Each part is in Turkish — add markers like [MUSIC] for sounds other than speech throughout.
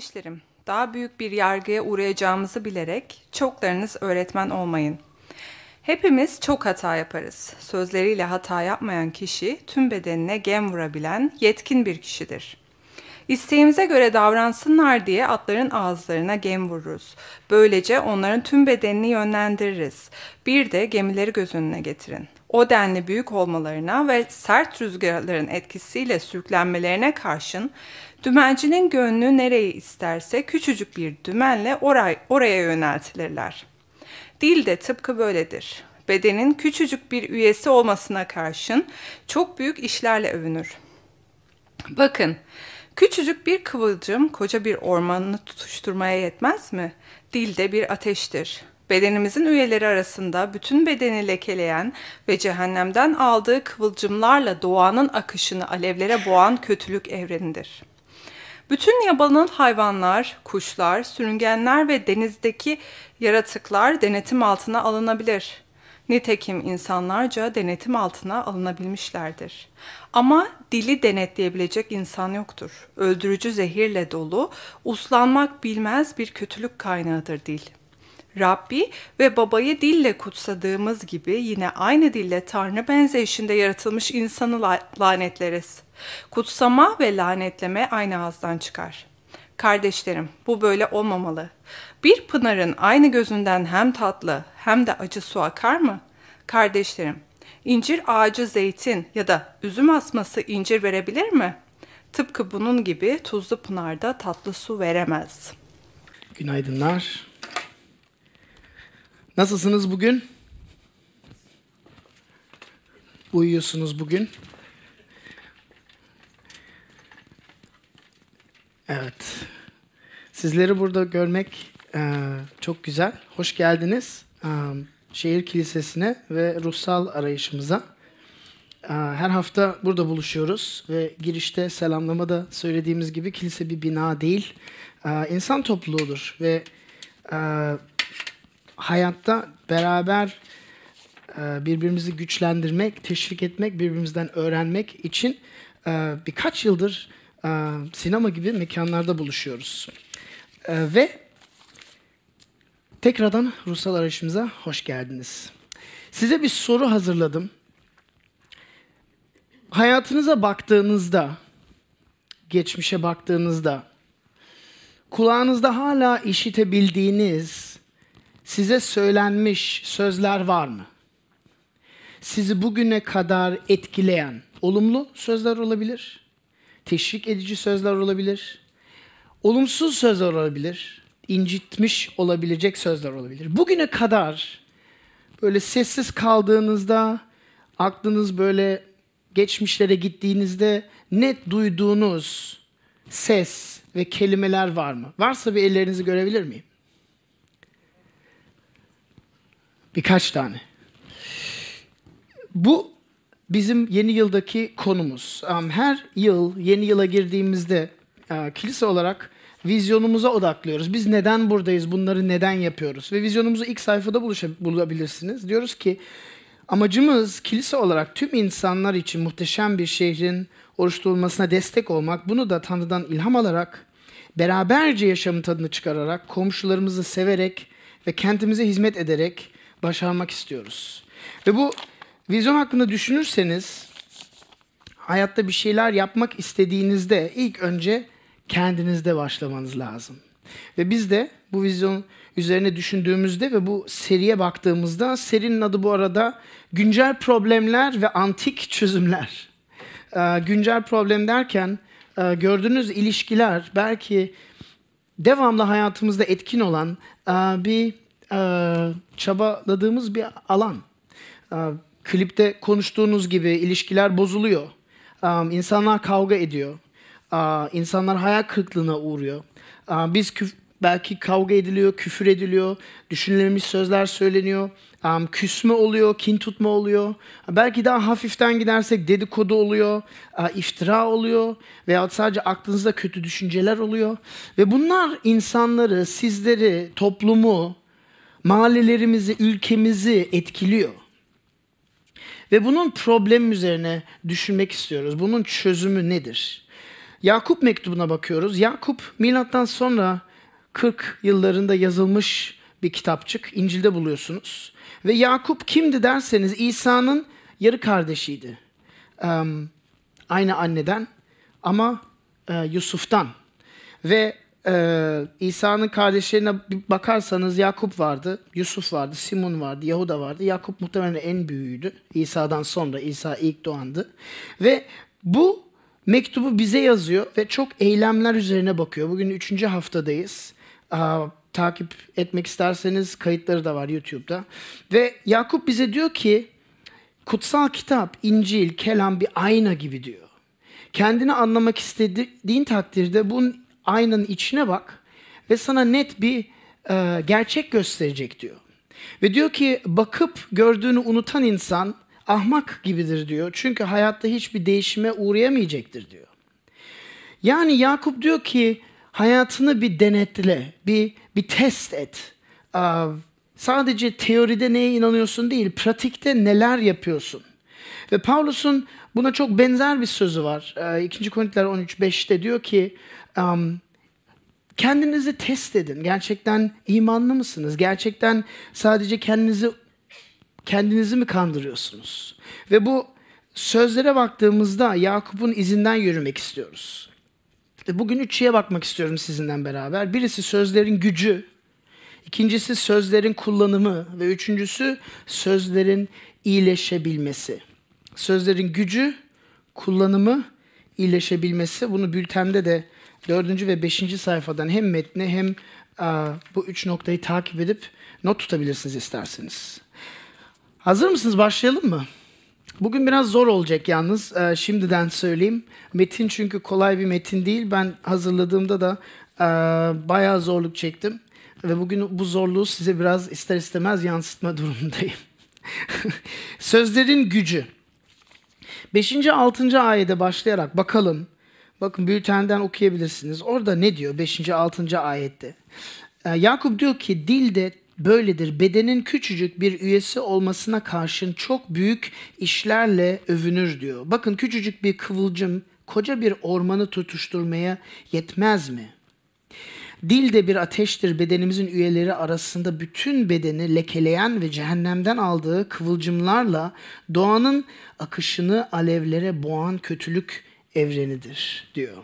Kardeşlerim, daha büyük bir yargıya uğrayacağımızı bilerek çoklarınız öğretmen olmayın. Hepimiz çok hata yaparız. Sözleriyle hata yapmayan kişi tüm bedenine gem vurabilen yetkin bir kişidir. İsteğimize göre davransınlar diye atların ağızlarına gem vururuz. Böylece onların tüm bedenini yönlendiririz. Bir de gemileri göz önüne getirin. O denli büyük olmalarına ve sert rüzgarların etkisiyle sürüklenmelerine karşın dümencinin gönlü nereyi isterse küçücük bir dümenle oray, oraya yöneltilirler. Dil de tıpkı böyledir. Bedenin küçücük bir üyesi olmasına karşın çok büyük işlerle övünür. Bakın, küçücük bir kıvılcım koca bir ormanını tutuşturmaya yetmez mi? Dil de bir ateştir. Bedenimizin üyeleri arasında bütün bedeni lekeleyen ve cehennemden aldığı kıvılcımlarla doğanın akışını alevlere boğan kötülük evrenidir.'' Bütün yabanan hayvanlar, kuşlar, sürüngenler ve denizdeki yaratıklar denetim altına alınabilir. Nitekim insanlarca denetim altına alınabilmişlerdir. Ama dili denetleyebilecek insan yoktur. Öldürücü zehirle dolu, uslanmak bilmez bir kötülük kaynağıdır dil. Rabbi ve babayı dille kutsadığımız gibi yine aynı dille Tanrı benzeyişinde yaratılmış insanı lanetleriz.'' Kutsama ve lanetleme aynı ağızdan çıkar. Kardeşlerim, bu böyle olmamalı. Bir pınarın aynı gözünden hem tatlı hem de acı su akar mı? Kardeşlerim, incir ağacı zeytin ya da üzüm asması incir verebilir mi? Tıpkı bunun gibi tuzlu pınarda tatlı su veremez. Günaydınlar. Nasılsınız bugün? Uyuyorsunuz bugün. Evet. Sizleri burada görmek e, çok güzel. Hoş geldiniz e, şehir kilisesine ve ruhsal arayışımıza. E, her hafta burada buluşuyoruz ve girişte selamlamada söylediğimiz gibi kilise bir bina değil, e, insan topluluğudur ve e, hayatta beraber e, birbirimizi güçlendirmek, teşvik etmek, birbirimizden öğrenmek için e, birkaç yıldır e, sinema gibi mekanlarda buluşuyoruz. Ve tekrardan ruhsal arayışımıza hoş geldiniz. Size bir soru hazırladım. Hayatınıza baktığınızda, geçmişe baktığınızda, kulağınızda hala işitebildiğiniz, size söylenmiş sözler var mı? Sizi bugüne kadar etkileyen olumlu sözler olabilir teşvik edici sözler olabilir. Olumsuz sözler olabilir. incitmiş olabilecek sözler olabilir. Bugüne kadar böyle sessiz kaldığınızda, aklınız böyle geçmişlere gittiğinizde net duyduğunuz ses ve kelimeler var mı? Varsa bir ellerinizi görebilir miyim? Birkaç tane. Bu bizim yeni yıldaki konumuz. Her yıl yeni yıla girdiğimizde kilise olarak vizyonumuza odaklıyoruz. Biz neden buradayız, bunları neden yapıyoruz? Ve vizyonumuzu ilk sayfada bulabilirsiniz. Diyoruz ki amacımız kilise olarak tüm insanlar için muhteşem bir şehrin oluşturulmasına destek olmak. Bunu da Tanrı'dan ilham alarak, beraberce yaşamın tadını çıkararak, komşularımızı severek ve kentimize hizmet ederek başarmak istiyoruz. Ve bu Vizyon hakkında düşünürseniz hayatta bir şeyler yapmak istediğinizde ilk önce kendinizde başlamanız lazım. Ve biz de bu vizyon üzerine düşündüğümüzde ve bu seriye baktığımızda serinin adı bu arada güncel problemler ve antik çözümler. Ee, güncel problem derken e, gördüğünüz ilişkiler belki devamlı hayatımızda etkin olan e, bir e, çabaladığımız bir alan. E, klipte konuştuğunuz gibi ilişkiler bozuluyor. Um, insanlar kavga ediyor. Uh, insanlar hayal kırıklığına uğruyor. Uh, biz küf- belki kavga ediliyor, küfür ediliyor, düşünülmemiş sözler söyleniyor. Um, küsme oluyor, kin tutma oluyor. Belki daha hafiften gidersek dedikodu oluyor, uh, iftira oluyor veya sadece aklınızda kötü düşünceler oluyor. Ve bunlar insanları, sizleri, toplumu, mahallelerimizi, ülkemizi etkiliyor. Ve bunun problem üzerine düşünmek istiyoruz. Bunun çözümü nedir? Yakup mektubuna bakıyoruz. Yakup milattan sonra 40 yıllarında yazılmış bir kitapçık. İncil'de buluyorsunuz. Ve Yakup kimdi derseniz İsa'nın yarı kardeşiydi. Um, aynı anneden ama e, Yusuf'tan. Ve e, İsa'nın kardeşlerine bakarsanız Yakup vardı, Yusuf vardı, Simon vardı, Yahuda vardı. Yakup muhtemelen en büyüğüydü. İsa'dan sonra İsa ilk doğandı. Ve bu mektubu bize yazıyor ve çok eylemler üzerine bakıyor. Bugün üçüncü haftadayız. Aa, takip etmek isterseniz kayıtları da var YouTube'da. Ve Yakup bize diyor ki kutsal kitap, İncil, kelam bir ayna gibi diyor. Kendini anlamak istediğin takdirde bunun aynanın içine bak ve sana net bir e, gerçek gösterecek diyor. Ve diyor ki bakıp gördüğünü unutan insan ahmak gibidir diyor. Çünkü hayatta hiçbir değişime uğrayamayacaktır diyor. Yani Yakup diyor ki hayatını bir denetle, bir bir test et. Ee, sadece teoride neye inanıyorsun değil, pratikte neler yapıyorsun. Ve Paulus'un buna çok benzer bir sözü var. Ee, 2. Korintiler 13.5'te diyor ki um, kendinizi test edin. Gerçekten imanlı mısınız? Gerçekten sadece kendinizi kendinizi mi kandırıyorsunuz? Ve bu sözlere baktığımızda Yakup'un izinden yürümek istiyoruz. Bugün üç bakmak istiyorum sizinle beraber. Birisi sözlerin gücü, ikincisi sözlerin kullanımı ve üçüncüsü sözlerin iyileşebilmesi. Sözlerin gücü, kullanımı, iyileşebilmesi. Bunu bültende de dördüncü ve beşinci sayfadan hem metni hem a, bu üç noktayı takip edip not tutabilirsiniz isterseniz. Hazır mısınız? Başlayalım mı? Bugün biraz zor olacak yalnız. Ee, şimdiden söyleyeyim. Metin çünkü kolay bir metin değil. Ben hazırladığımda da e, bayağı zorluk çektim. Ve bugün bu zorluğu size biraz ister istemez yansıtma [LAUGHS] durumundayım. Sözlerin gücü. 5. 6. ayete başlayarak bakalım. Bakın bültenden okuyabilirsiniz. Orada ne diyor 5. 6. ayette? Ee, Yakup diyor ki dilde böyledir. Bedenin küçücük bir üyesi olmasına karşın çok büyük işlerle övünür diyor. Bakın küçücük bir kıvılcım koca bir ormanı tutuşturmaya yetmez mi? Dil de bir ateştir bedenimizin üyeleri arasında bütün bedeni lekeleyen ve cehennemden aldığı kıvılcımlarla doğanın akışını alevlere boğan kötülük evrenidir diyor.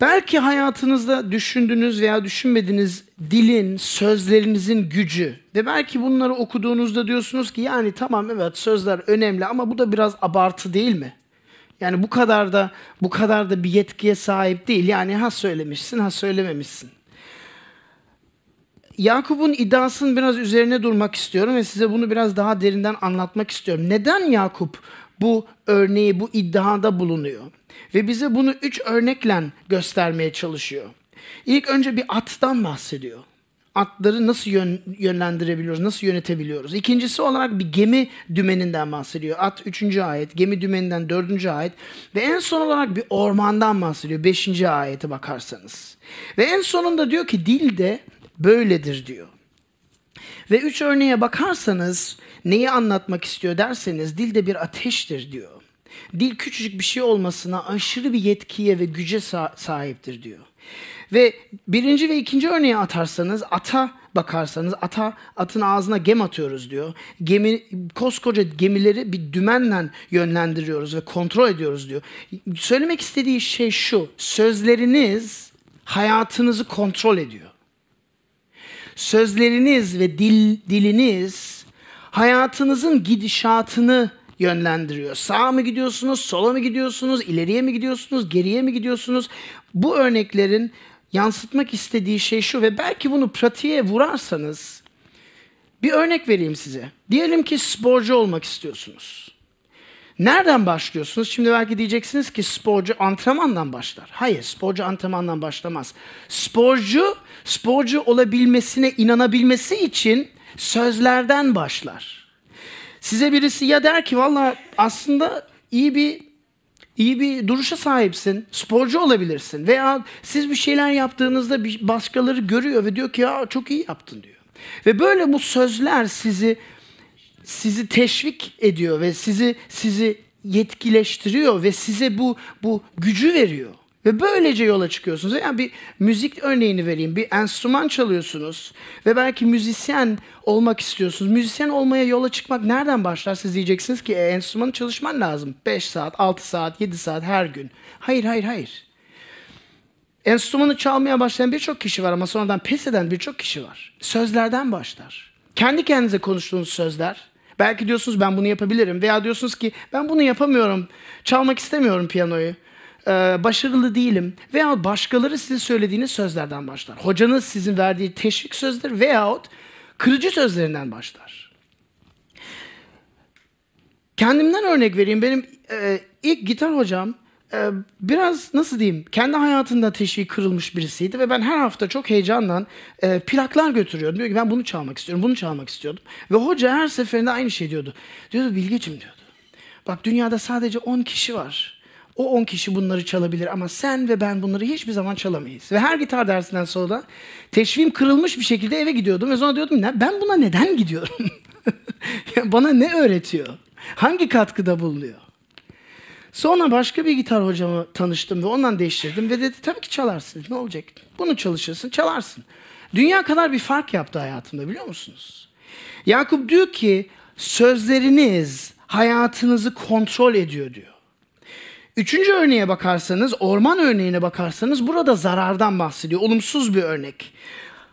Belki hayatınızda düşündüğünüz veya düşünmediğiniz dilin, sözlerinizin gücü ve belki bunları okuduğunuzda diyorsunuz ki yani tamam evet sözler önemli ama bu da biraz abartı değil mi? Yani bu kadar da bu kadar da bir yetkiye sahip değil. Yani ha söylemişsin ha söylememişsin. Yakup'un iddiasının biraz üzerine durmak istiyorum ve size bunu biraz daha derinden anlatmak istiyorum. Neden Yakup bu örneği, bu iddiada bulunuyor? Ve bize bunu üç örnekle göstermeye çalışıyor. İlk önce bir attan bahsediyor. Atları nasıl yön, yönlendirebiliyoruz, nasıl yönetebiliyoruz? İkincisi olarak bir gemi dümeninden bahsediyor. At 3. ayet, gemi dümeninden 4. ayet ve en son olarak bir ormandan bahsediyor 5. ayete bakarsanız. Ve en sonunda diyor ki dil de böyledir diyor. Ve üç örneğe bakarsanız neyi anlatmak istiyor derseniz dilde bir ateştir diyor. Dil küçücük bir şey olmasına aşırı bir yetkiye ve güce sahiptir diyor. Ve birinci ve ikinci örneği atarsanız ata bakarsanız ata atın ağzına gem atıyoruz diyor. Gemi koskoca gemileri bir dümenle yönlendiriyoruz ve kontrol ediyoruz diyor. Söylemek istediği şey şu. Sözleriniz hayatınızı kontrol ediyor. Sözleriniz ve dil diliniz hayatınızın gidişatını yönlendiriyor. Sağa mı gidiyorsunuz, sola mı gidiyorsunuz, ileriye mi gidiyorsunuz, geriye mi gidiyorsunuz? Bu örneklerin yansıtmak istediği şey şu ve belki bunu pratiğe vurarsanız bir örnek vereyim size. Diyelim ki sporcu olmak istiyorsunuz. Nereden başlıyorsunuz? Şimdi belki diyeceksiniz ki sporcu antrenmandan başlar. Hayır, sporcu antrenmandan başlamaz. Sporcu, sporcu olabilmesine inanabilmesi için sözlerden başlar. Size birisi ya der ki valla aslında iyi bir iyi bir duruşa sahipsin, sporcu olabilirsin veya siz bir şeyler yaptığınızda bir başkaları görüyor ve diyor ki ya çok iyi yaptın diyor. Ve böyle bu sözler sizi sizi teşvik ediyor ve sizi sizi yetkileştiriyor ve size bu bu gücü veriyor. Ve böylece yola çıkıyorsunuz. Yani bir müzik örneğini vereyim. Bir enstrüman çalıyorsunuz ve belki müzisyen olmak istiyorsunuz. Müzisyen olmaya yola çıkmak nereden başlar? Siz diyeceksiniz ki e, enstrümanı çalışman lazım. 5 saat, 6 saat, 7 saat her gün. Hayır, hayır, hayır. Enstrümanı çalmaya başlayan birçok kişi var ama sonradan pes eden birçok kişi var. Sözlerden başlar. Kendi kendinize konuştuğunuz sözler. Belki diyorsunuz ben bunu yapabilirim veya diyorsunuz ki ben bunu yapamıyorum. Çalmak istemiyorum piyanoyu. Ee, başarılı değilim. Veya başkaları size söylediğiniz sözlerden başlar. Hocanız sizin verdiği teşvik sözleri veyahut kırıcı sözlerinden başlar. Kendimden örnek vereyim. Benim e, ilk gitar hocam e, biraz nasıl diyeyim kendi hayatında teşvik kırılmış birisiydi ve ben her hafta çok heyecanla e, plaklar götürüyordum. Diyor ki ben bunu çalmak istiyorum, bunu çalmak istiyordum. Ve hoca her seferinde aynı şey diyordu. Diyordu Bilgeciğim diyordu. Bak dünyada sadece 10 kişi var. O 10 kişi bunları çalabilir ama sen ve ben bunları hiçbir zaman çalamayız. Ve her gitar dersinden sonra teşvim kırılmış bir şekilde eve gidiyordum ve sonra diyordum ben buna neden gidiyorum? [LAUGHS] Bana ne öğretiyor? Hangi katkıda bulunuyor? Sonra başka bir gitar hocamı tanıştım ve ondan değiştirdim ve dedi tabii ki çalarsın. Ne olacak? Bunu çalışırsın, çalarsın. Dünya kadar bir fark yaptı hayatımda biliyor musunuz? Yakup diyor ki sözleriniz hayatınızı kontrol ediyor diyor. Üçüncü örneğe bakarsanız, orman örneğine bakarsanız burada zarardan bahsediyor. Olumsuz bir örnek.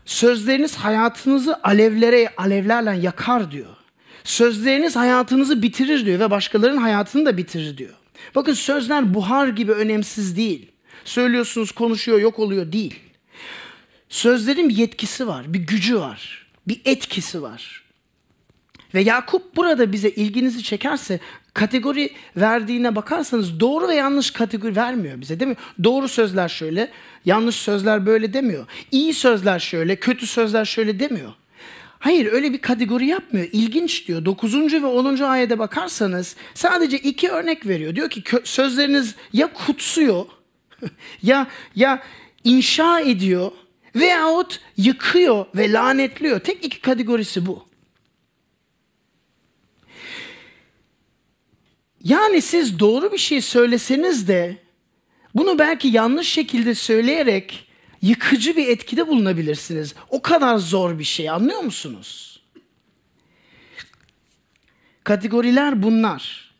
Sözleriniz hayatınızı alevlere, alevlerle yakar diyor. Sözleriniz hayatınızı bitirir diyor ve başkalarının hayatını da bitirir diyor. Bakın sözler buhar gibi önemsiz değil. Söylüyorsunuz, konuşuyor, yok oluyor değil. Sözlerin bir yetkisi var, bir gücü var, bir etkisi var. Ve Yakup burada bize ilginizi çekerse kategori verdiğine bakarsanız doğru ve yanlış kategori vermiyor bize değil mi? Doğru sözler şöyle, yanlış sözler böyle demiyor. İyi sözler şöyle, kötü sözler şöyle demiyor. Hayır öyle bir kategori yapmıyor. İlginç diyor. 9. ve 10. ayete bakarsanız sadece iki örnek veriyor. Diyor ki sözleriniz ya kutsuyor [LAUGHS] ya ya inşa ediyor veyahut yıkıyor ve lanetliyor. Tek iki kategorisi bu. Yani siz doğru bir şey söyleseniz de bunu belki yanlış şekilde söyleyerek yıkıcı bir etkide bulunabilirsiniz. O kadar zor bir şey anlıyor musunuz? Kategoriler bunlar.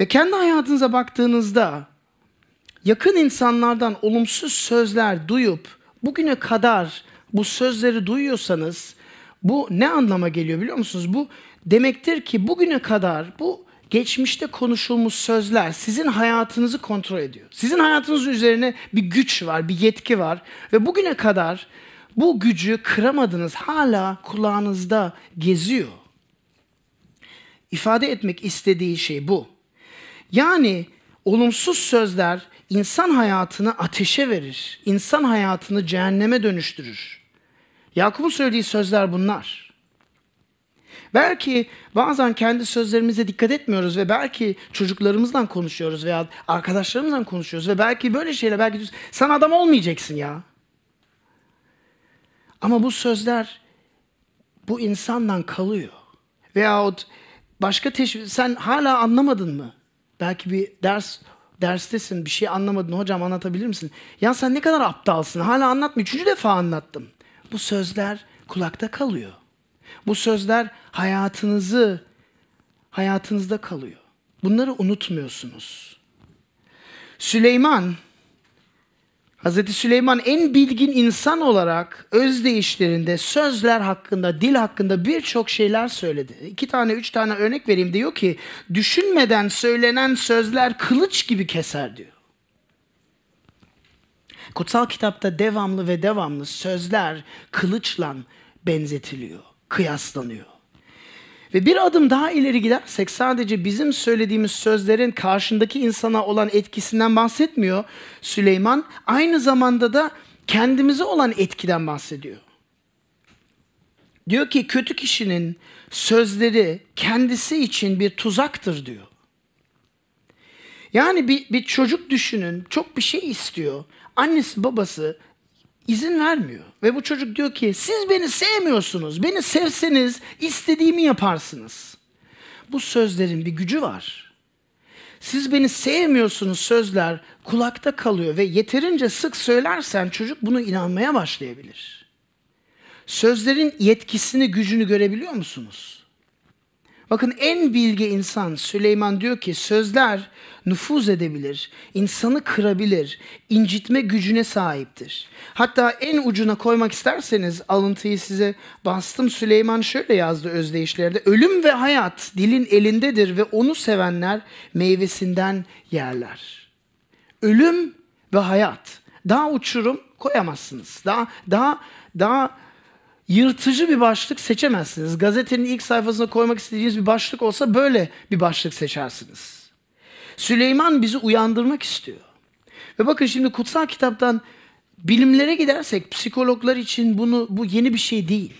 Ve kendi hayatınıza baktığınızda yakın insanlardan olumsuz sözler duyup bugüne kadar bu sözleri duyuyorsanız bu ne anlama geliyor biliyor musunuz? Bu demektir ki bugüne kadar bu geçmişte konuşulmuş sözler sizin hayatınızı kontrol ediyor. Sizin hayatınız üzerine bir güç var, bir yetki var ve bugüne kadar bu gücü kıramadınız. Hala kulağınızda geziyor. İfade etmek istediği şey bu. Yani olumsuz sözler insan hayatını ateşe verir. İnsan hayatını cehenneme dönüştürür. Yakup'un söylediği sözler bunlar. Belki bazen kendi sözlerimize dikkat etmiyoruz ve belki çocuklarımızla konuşuyoruz veya arkadaşlarımızla konuşuyoruz ve belki böyle şeyler belki sen adam olmayacaksın ya. Ama bu sözler bu insandan kalıyor. Veyahut başka teşvik, sen hala anlamadın mı? Belki bir ders derstesin bir şey anlamadın hocam anlatabilir misin? Ya sen ne kadar aptalsın hala anlatma. Üçüncü defa anlattım. Bu sözler kulakta kalıyor. Bu sözler hayatınızı hayatınızda kalıyor. Bunları unutmuyorsunuz. Süleyman Hazreti Süleyman en bilgin insan olarak özdeyişlerinde sözler hakkında, dil hakkında birçok şeyler söyledi. İki tane, üç tane örnek vereyim diyor ki, düşünmeden söylenen sözler kılıç gibi keser diyor. Kutsal kitapta devamlı ve devamlı sözler kılıçla benzetiliyor kıyaslanıyor. Ve bir adım daha ileri gidersek sadece bizim söylediğimiz sözlerin karşındaki insana olan etkisinden bahsetmiyor Süleyman. Aynı zamanda da kendimize olan etkiden bahsediyor. Diyor ki kötü kişinin sözleri kendisi için bir tuzaktır diyor. Yani bir, bir çocuk düşünün çok bir şey istiyor. Annesi babası izin vermiyor. Ve bu çocuk diyor ki siz beni sevmiyorsunuz. Beni sevseniz istediğimi yaparsınız. Bu sözlerin bir gücü var. siz beni sevmiyorsunuz sözler kulakta kalıyor ve yeterince sık söylersen çocuk bunu inanmaya başlayabilir. Sözlerin yetkisini, gücünü görebiliyor musunuz? Bakın en bilge insan Süleyman diyor ki sözler nüfuz edebilir, insanı kırabilir, incitme gücüne sahiptir. Hatta en ucuna koymak isterseniz alıntıyı size bastım. Süleyman şöyle yazdı özdeyişlerde. Ölüm ve hayat dilin elindedir ve onu sevenler meyvesinden yerler. Ölüm ve hayat. Daha uçurum koyamazsınız. Daha daha daha yırtıcı bir başlık seçemezsiniz. Gazetenin ilk sayfasına koymak istediğiniz bir başlık olsa böyle bir başlık seçersiniz. Süleyman bizi uyandırmak istiyor. Ve bakın şimdi kutsal kitaptan bilimlere gidersek psikologlar için bunu bu yeni bir şey değil.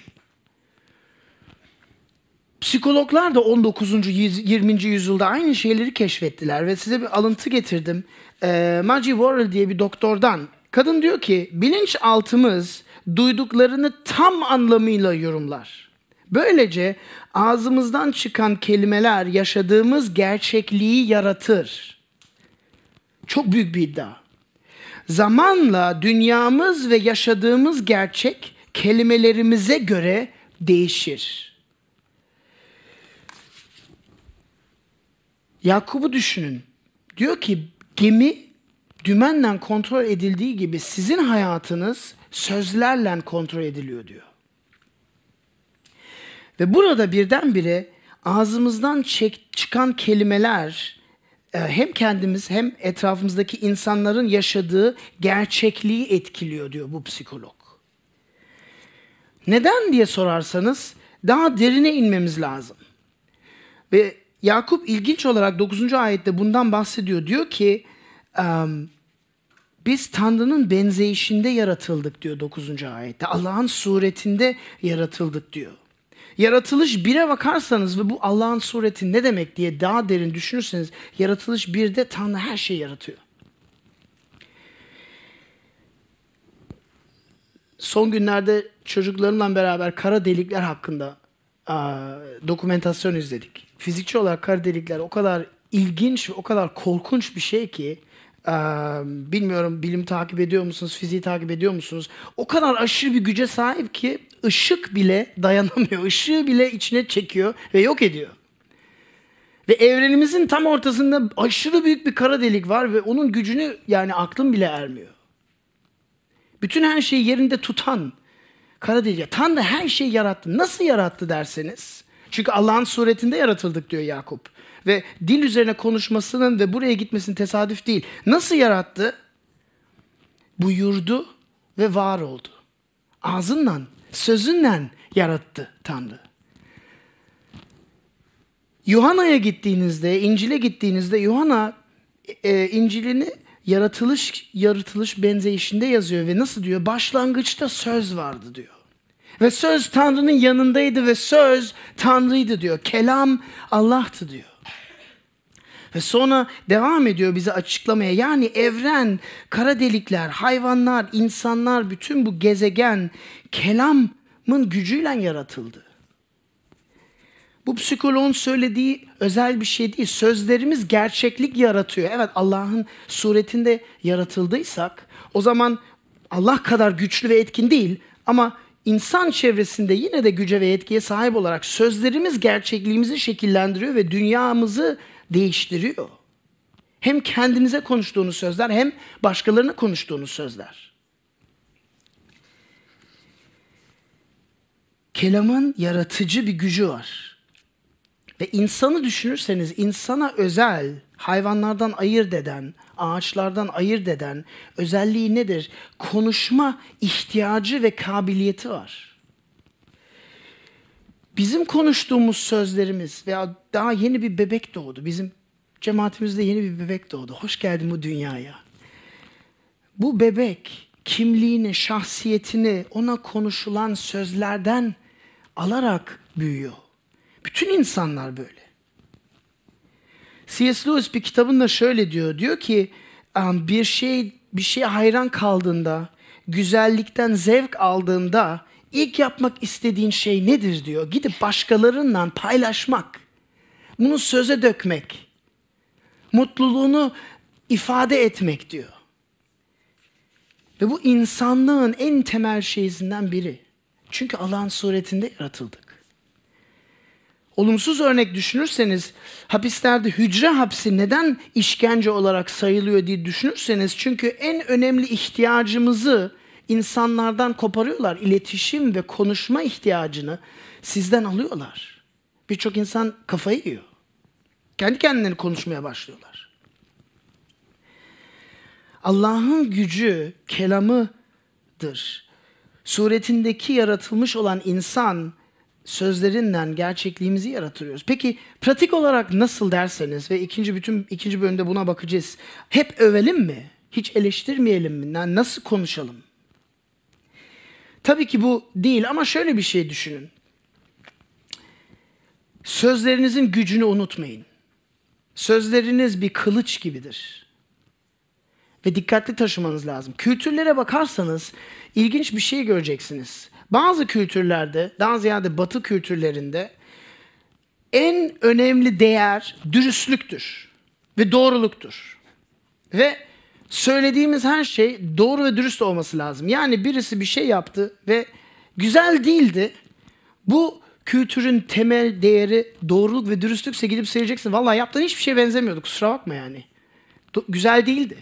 Psikologlar da 19. 20. yüzyılda aynı şeyleri keşfettiler ve size bir alıntı getirdim. Ee, Maggie Worrell diye bir doktordan. Kadın diyor ki bilinçaltımız duyduklarını tam anlamıyla yorumlar. Böylece ağzımızdan çıkan kelimeler yaşadığımız gerçekliği yaratır. Çok büyük bir iddia. Zamanla dünyamız ve yaşadığımız gerçek kelimelerimize göre değişir. Yakup'u düşünün. Diyor ki gemi dümenle kontrol edildiği gibi sizin hayatınız sözlerle kontrol ediliyor diyor. Ve burada birdenbire ağzımızdan çek, çıkan kelimeler e, hem kendimiz hem etrafımızdaki insanların yaşadığı gerçekliği etkiliyor diyor bu psikolog. Neden diye sorarsanız daha derine inmemiz lazım. Ve Yakup ilginç olarak 9. ayette bundan bahsediyor. Diyor ki biz Tanrı'nın benzeyişinde yaratıldık diyor 9. ayette. Allah'ın suretinde yaratıldık diyor. Yaratılış bire bakarsanız ve bu Allah'ın sureti ne demek diye daha derin düşünürseniz yaratılış birde Tanrı her şeyi yaratıyor. Son günlerde çocuklarımla beraber kara delikler hakkında a, dokumentasyon izledik. Fizikçi olarak kara delikler o kadar ilginç ve o kadar korkunç bir şey ki bilmiyorum bilim takip ediyor musunuz, fiziği takip ediyor musunuz? O kadar aşırı bir güce sahip ki ışık bile dayanamıyor. Işığı bile içine çekiyor ve yok ediyor. Ve evrenimizin tam ortasında aşırı büyük bir kara delik var ve onun gücünü yani aklım bile ermiyor. Bütün her şeyi yerinde tutan kara delik. Tanrı her şeyi yarattı. Nasıl yarattı derseniz? Çünkü Allah'ın suretinde yaratıldık diyor Yakup. Ve dil üzerine konuşmasının ve buraya gitmesinin tesadüf değil. Nasıl yarattı? Buyurdu ve var oldu. Ağzından, sözünden yarattı Tanrı. Yuhanna'ya gittiğinizde, İncil'e gittiğinizde Yuhanna e, İncil'ini yaratılış yaratılış benzeyişinde yazıyor ve nasıl diyor? Başlangıçta söz vardı diyor. Ve söz Tanrı'nın yanındaydı ve söz Tanrı'ydı diyor. Kelam Allah'tı diyor. Ve sonra devam ediyor bize açıklamaya. Yani evren, kara delikler, hayvanlar, insanlar, bütün bu gezegen kelamın gücüyle yaratıldı. Bu psikoloğun söylediği özel bir şey değil. Sözlerimiz gerçeklik yaratıyor. Evet Allah'ın suretinde yaratıldıysak o zaman Allah kadar güçlü ve etkin değil ama insan çevresinde yine de güce ve etkiye sahip olarak sözlerimiz gerçekliğimizi şekillendiriyor ve dünyamızı değiştiriyor. Hem kendinize konuştuğunuz sözler hem başkalarına konuştuğunuz sözler. Kelamın yaratıcı bir gücü var. Ve insanı düşünürseniz insana özel, hayvanlardan ayırt eden, ağaçlardan ayırt eden özelliği nedir? Konuşma ihtiyacı ve kabiliyeti var bizim konuştuğumuz sözlerimiz veya daha yeni bir bebek doğdu. Bizim cemaatimizde yeni bir bebek doğdu. Hoş geldin bu dünyaya. Bu bebek kimliğini, şahsiyetini ona konuşulan sözlerden alarak büyüyor. Bütün insanlar böyle. C.S. Lewis bir kitabında şöyle diyor. Diyor ki bir şey bir şeye hayran kaldığında, güzellikten zevk aldığında İlk yapmak istediğin şey nedir diyor. Gidip başkalarından paylaşmak. Bunu söze dökmek. mutluluğunu ifade etmek diyor. Ve bu insanlığın en temel şeyinden biri. Çünkü Allah'ın suretinde yaratıldık. Olumsuz örnek düşünürseniz hapislerde hücre hapsi neden işkence olarak sayılıyor diye düşünürseniz çünkü en önemli ihtiyacımızı insanlardan koparıyorlar. İletişim ve konuşma ihtiyacını sizden alıyorlar. Birçok insan kafayı yiyor. Kendi kendilerini konuşmaya başlıyorlar. Allah'ın gücü kelamıdır. Suretindeki yaratılmış olan insan sözlerinden gerçekliğimizi yaratıyoruz. Peki pratik olarak nasıl derseniz ve ikinci bütün ikinci bölümde buna bakacağız. Hep övelim mi? Hiç eleştirmeyelim mi? Nasıl konuşalım? Tabii ki bu değil ama şöyle bir şey düşünün. Sözlerinizin gücünü unutmayın. Sözleriniz bir kılıç gibidir. Ve dikkatli taşımanız lazım. Kültürlere bakarsanız ilginç bir şey göreceksiniz. Bazı kültürlerde, daha ziyade batı kültürlerinde en önemli değer dürüstlüktür ve doğruluktur. Ve söylediğimiz her şey doğru ve dürüst olması lazım. Yani birisi bir şey yaptı ve güzel değildi. Bu kültürün temel değeri doğruluk ve dürüstlükse gidip söyleyeceksin. Vallahi yaptığın hiçbir şeye benzemiyordu. Kusura bakma yani. Do- güzel değildi.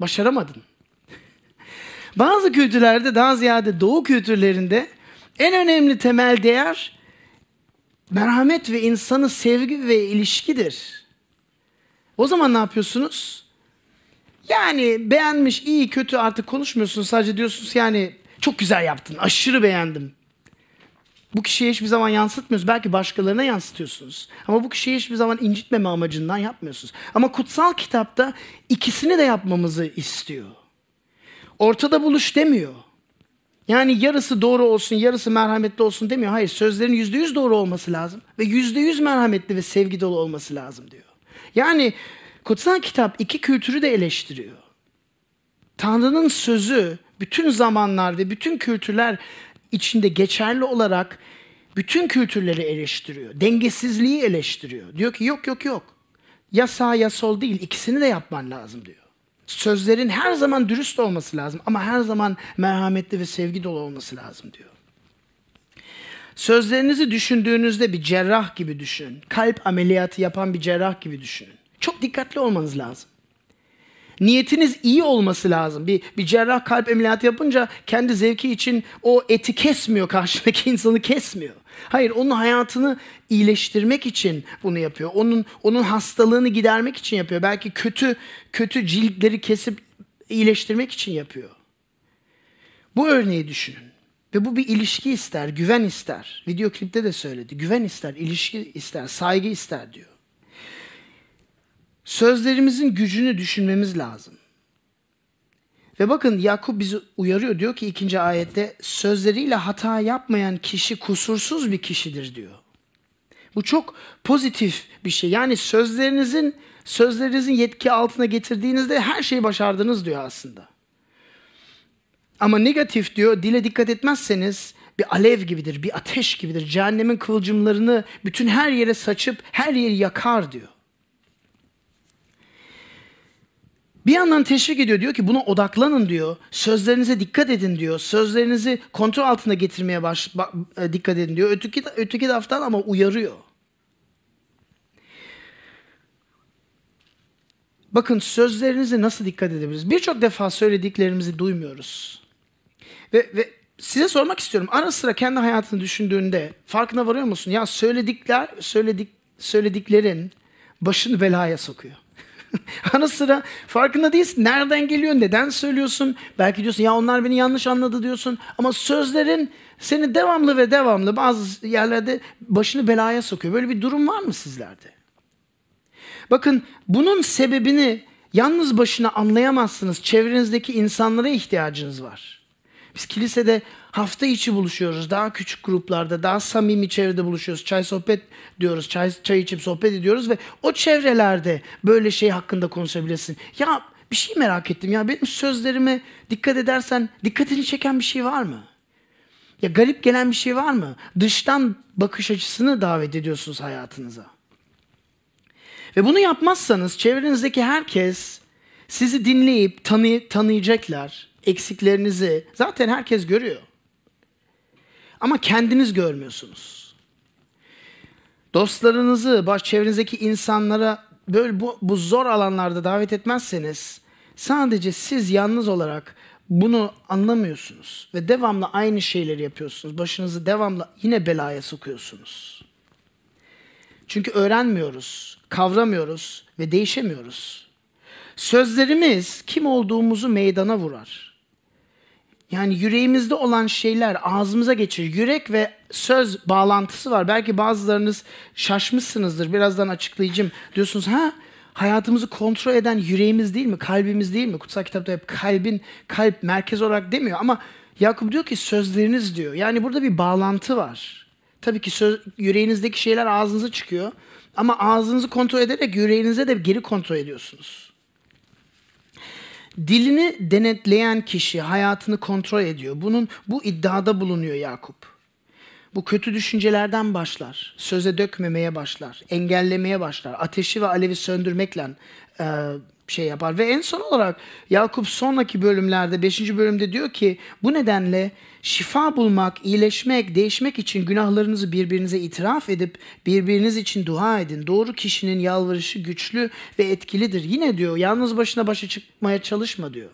Başaramadın. [LAUGHS] Bazı kültürlerde daha ziyade doğu kültürlerinde en önemli temel değer merhamet ve insanı sevgi ve ilişkidir. O zaman ne yapıyorsunuz? Yani beğenmiş, iyi, kötü artık konuşmuyorsunuz. Sadece diyorsunuz yani çok güzel yaptın, aşırı beğendim. Bu kişiye hiçbir zaman yansıtmıyorsunuz. Belki başkalarına yansıtıyorsunuz. Ama bu kişiyi hiçbir zaman incitmeme amacından yapmıyorsunuz. Ama kutsal kitapta ikisini de yapmamızı istiyor. Ortada buluş demiyor. Yani yarısı doğru olsun, yarısı merhametli olsun demiyor. Hayır, sözlerin yüzde yüz doğru olması lazım. Ve yüzde yüz merhametli ve sevgi dolu olması lazım diyor. Yani kutsal kitap iki kültürü de eleştiriyor. Tanrı'nın sözü bütün zamanlar ve bütün kültürler içinde geçerli olarak bütün kültürleri eleştiriyor. Dengesizliği eleştiriyor. Diyor ki yok yok yok. Ya sağ ya sol değil ikisini de yapman lazım diyor. Sözlerin her zaman dürüst olması lazım ama her zaman merhametli ve sevgi dolu olması lazım diyor. Sözlerinizi düşündüğünüzde bir cerrah gibi düşünün. Kalp ameliyatı yapan bir cerrah gibi düşünün. Çok dikkatli olmanız lazım. Niyetiniz iyi olması lazım. Bir, bir cerrah kalp ameliyatı yapınca kendi zevki için o eti kesmiyor, karşındaki [LAUGHS] insanı kesmiyor. Hayır, onun hayatını iyileştirmek için bunu yapıyor. Onun onun hastalığını gidermek için yapıyor. Belki kötü kötü ciltleri kesip iyileştirmek için yapıyor. Bu örneği düşünün. Ve bu bir ilişki ister, güven ister. Video klipte de söyledi. Güven ister, ilişki ister, saygı ister diyor. Sözlerimizin gücünü düşünmemiz lazım. Ve bakın Yakup bizi uyarıyor. Diyor ki ikinci ayette sözleriyle hata yapmayan kişi kusursuz bir kişidir diyor. Bu çok pozitif bir şey. Yani sözlerinizin sözlerinizin yetki altına getirdiğinizde her şeyi başardınız diyor aslında. Ama negatif diyor dile dikkat etmezseniz bir alev gibidir, bir ateş gibidir. Cehennemin kıvılcımlarını bütün her yere saçıp her yeri yakar diyor. Bir yandan teşvik ediyor diyor ki buna odaklanın diyor. Sözlerinize dikkat edin diyor. Sözlerinizi kontrol altına getirmeye baş, ba, dikkat edin diyor. Öteki, öteki taraftan ama uyarıyor. Bakın sözlerinize nasıl dikkat edebiliriz? Birçok defa söylediklerimizi duymuyoruz. Ve, ve size sormak istiyorum. Ara sıra kendi hayatını düşündüğünde farkına varıyor musun? Ya söyledikler, söyledik, söylediklerin başını belaya sokuyor. [LAUGHS] Ana sıra farkında değilsin. Nereden geliyor? Neden söylüyorsun? Belki diyorsun ya onlar beni yanlış anladı diyorsun. Ama sözlerin seni devamlı ve devamlı bazı yerlerde başını belaya sokuyor. Böyle bir durum var mı sizlerde? Bakın bunun sebebini yalnız başına anlayamazsınız. Çevrenizdeki insanlara ihtiyacınız var. Biz kilisede hafta içi buluşuyoruz. Daha küçük gruplarda, daha samimi çevrede buluşuyoruz. Çay sohbet diyoruz. Çay, çay içip sohbet ediyoruz ve o çevrelerde böyle şey hakkında konuşabilirsin. Ya bir şey merak ettim ya benim sözlerime dikkat edersen dikkatini çeken bir şey var mı? Ya garip gelen bir şey var mı? Dıştan bakış açısını davet ediyorsunuz hayatınıza. Ve bunu yapmazsanız çevrenizdeki herkes sizi dinleyip tanı tanıyacaklar. Eksiklerinizi zaten herkes görüyor. Ama kendiniz görmüyorsunuz. Dostlarınızı, baş çevrenizdeki insanlara böyle bu, bu zor alanlarda davet etmezseniz sadece siz yalnız olarak bunu anlamıyorsunuz ve devamlı aynı şeyleri yapıyorsunuz. Başınızı devamlı yine belaya sokuyorsunuz. Çünkü öğrenmiyoruz, kavramıyoruz ve değişemiyoruz. Sözlerimiz kim olduğumuzu meydana vurar. Yani yüreğimizde olan şeyler ağzımıza geçir. Yürek ve söz bağlantısı var. Belki bazılarınız şaşmışsınızdır. Birazdan açıklayacağım. Diyorsunuz ha hayatımızı kontrol eden yüreğimiz değil mi? Kalbimiz değil mi? Kutsal kitapta hep kalbin kalp merkez olarak demiyor ama Yakup diyor ki sözleriniz diyor. Yani burada bir bağlantı var. Tabii ki söz, yüreğinizdeki şeyler ağzınıza çıkıyor. Ama ağzınızı kontrol ederek yüreğinize de geri kontrol ediyorsunuz. Dilini denetleyen kişi hayatını kontrol ediyor. Bunun bu iddiada bulunuyor Yakup. Bu kötü düşüncelerden başlar. Söze dökmemeye başlar. Engellemeye başlar. Ateşi ve alevi söndürmekle e, şey yapar. Ve en son olarak Yakup sonraki bölümlerde 5. bölümde diyor ki bu nedenle şifa bulmak, iyileşmek, değişmek için günahlarınızı birbirinize itiraf edip birbiriniz için dua edin. Doğru kişinin yalvarışı güçlü ve etkilidir. Yine diyor yalnız başına başa çıkmaya çalışma diyor.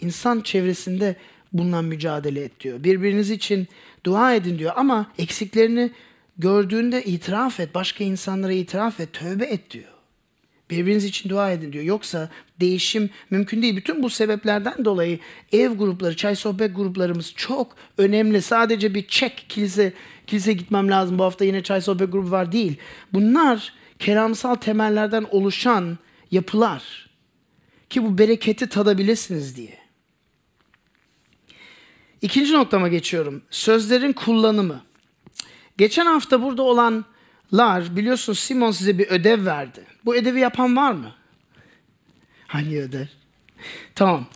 İnsan çevresinde bundan mücadele et diyor. Birbiriniz için dua edin diyor ama eksiklerini gördüğünde itiraf et. Başka insanlara itiraf et, tövbe et diyor. Birbiriniz için dua edin diyor. Yoksa değişim mümkün değil. Bütün bu sebeplerden dolayı ev grupları, çay sohbet gruplarımız çok önemli. Sadece bir çek kilise kilise gitmem lazım. Bu hafta yine çay sohbet grubu var değil. Bunlar kelamsal temellerden oluşan yapılar. Ki bu bereketi tadabilirsiniz diye. İkinci noktama geçiyorum. Sözlerin kullanımı. Geçen hafta burada olanlar biliyorsunuz Simon size bir ödev verdi. Bu ödevi yapan var mı? Hangi ödev? Tamam.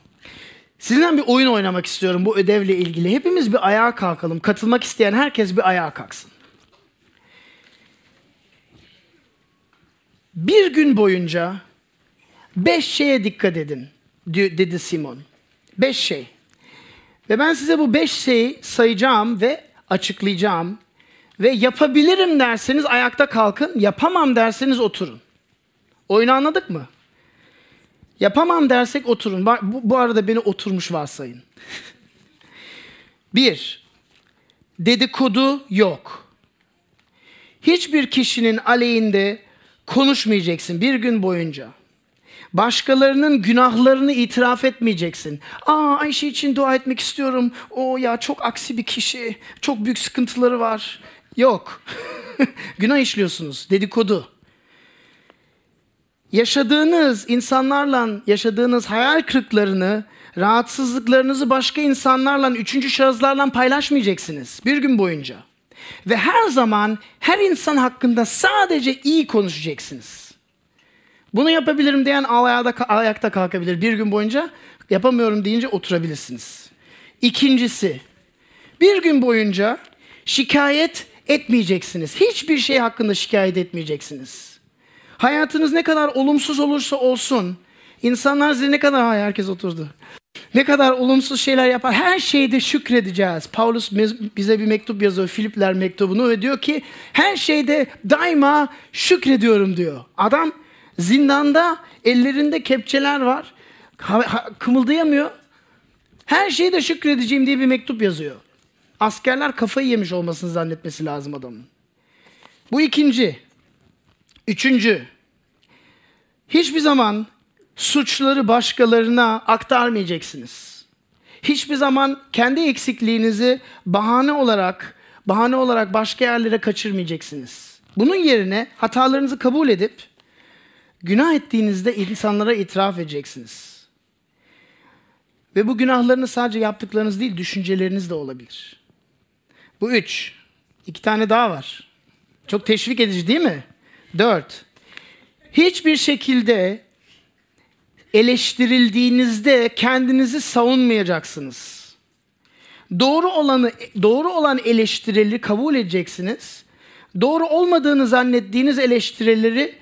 Sizinle bir oyun oynamak istiyorum bu ödevle ilgili. Hepimiz bir ayağa kalkalım. Katılmak isteyen herkes bir ayağa kalksın. Bir gün boyunca beş şeye dikkat edin dedi Simon. Beş şey. Ve ben size bu beş şeyi sayacağım ve açıklayacağım. Ve yapabilirim derseniz ayakta kalkın, yapamam derseniz oturun. Oyunu anladık mı? Yapamam dersek oturun. Bu, bu arada beni oturmuş varsayın. Bir, dedikodu yok. Hiçbir kişinin aleyhinde konuşmayacaksın bir gün boyunca. Başkalarının günahlarını itiraf etmeyeceksin. Aa Ayşe için dua etmek istiyorum. O ya çok aksi bir kişi. Çok büyük sıkıntıları var. Yok. [LAUGHS] Günah işliyorsunuz. Dedikodu. Yaşadığınız insanlarla yaşadığınız hayal kırıklarını, rahatsızlıklarınızı başka insanlarla, üçüncü şahıslarla paylaşmayacaksınız bir gün boyunca. Ve her zaman her insan hakkında sadece iyi konuşacaksınız. Bunu yapabilirim diyen ayakta, ayakta kalkabilir. Bir gün boyunca yapamıyorum deyince oturabilirsiniz. İkincisi, bir gün boyunca şikayet etmeyeceksiniz. Hiçbir şey hakkında şikayet etmeyeceksiniz. Hayatınız ne kadar olumsuz olursa olsun, insanlar size ne kadar, hay herkes oturdu. Ne kadar olumsuz şeyler yapar, her şeyde şükredeceğiz. Paulus bize bir mektup yazıyor, Filipler mektubunu ve diyor ki, her şeyde daima şükrediyorum diyor. Adam Zindanda ellerinde kepçeler var. Kımıldayamıyor. Her şeyde şükredeceğim diye bir mektup yazıyor. Askerler kafayı yemiş olmasını zannetmesi lazım adamın. Bu ikinci. Üçüncü. Hiçbir zaman suçları başkalarına aktarmayacaksınız. Hiçbir zaman kendi eksikliğinizi bahane olarak bahane olarak başka yerlere kaçırmayacaksınız. Bunun yerine hatalarınızı kabul edip Günah ettiğinizde insanlara itiraf edeceksiniz. Ve bu günahlarını sadece yaptıklarınız değil, düşünceleriniz de olabilir. Bu üç. İki tane daha var. Çok teşvik edici değil mi? Dört. Hiçbir şekilde eleştirildiğinizde kendinizi savunmayacaksınız. Doğru olanı doğru olan eleştirileri kabul edeceksiniz. Doğru olmadığını zannettiğiniz eleştirileri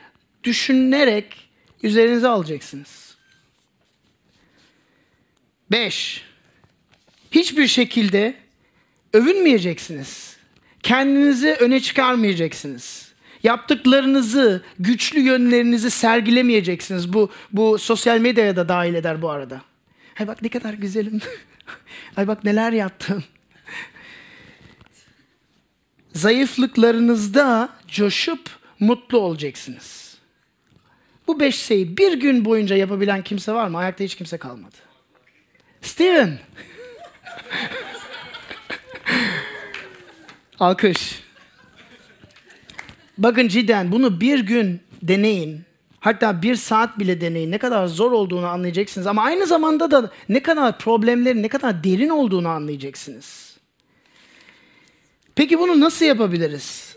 düşünerek üzerinize alacaksınız. Beş, hiçbir şekilde övünmeyeceksiniz. Kendinizi öne çıkarmayacaksınız. Yaptıklarınızı, güçlü yönlerinizi sergilemeyeceksiniz. Bu bu sosyal medyaya da dahil eder bu arada. Ay bak ne kadar güzelim. [LAUGHS] Ay bak neler yaptım. Zayıflıklarınızda coşup mutlu olacaksınız. Bu beş şeyi bir gün boyunca yapabilen kimse var mı? Ayakta hiç kimse kalmadı. Steven. [LAUGHS] Alkış. Bakın cidden bunu bir gün deneyin. Hatta bir saat bile deneyin. Ne kadar zor olduğunu anlayacaksınız. Ama aynı zamanda da ne kadar problemlerin ne kadar derin olduğunu anlayacaksınız. Peki bunu nasıl yapabiliriz?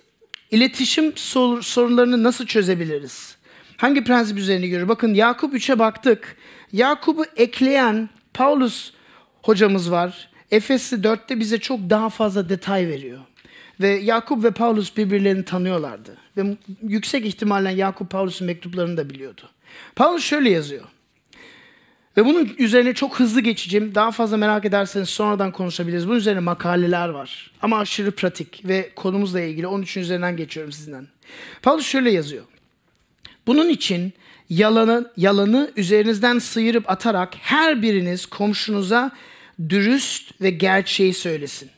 İletişim sor- sorunlarını nasıl çözebiliriz? Hangi prensip üzerine görüyor? Bakın Yakup 3'e baktık. Yakup'u ekleyen Paulus hocamız var. Efesli 4'te bize çok daha fazla detay veriyor. Ve Yakup ve Paulus birbirlerini tanıyorlardı. Ve yüksek ihtimalle Yakup Paulus'un mektuplarını da biliyordu. Paulus şöyle yazıyor. Ve bunun üzerine çok hızlı geçeceğim. Daha fazla merak ederseniz sonradan konuşabiliriz. Bunun üzerine makaleler var. Ama aşırı pratik ve konumuzla ilgili 13'ün üzerinden geçiyorum sizden. Paulus şöyle yazıyor. Bunun için yalanı, yalanı üzerinizden sıyırıp atarak her biriniz komşunuza dürüst ve gerçeği söylesin.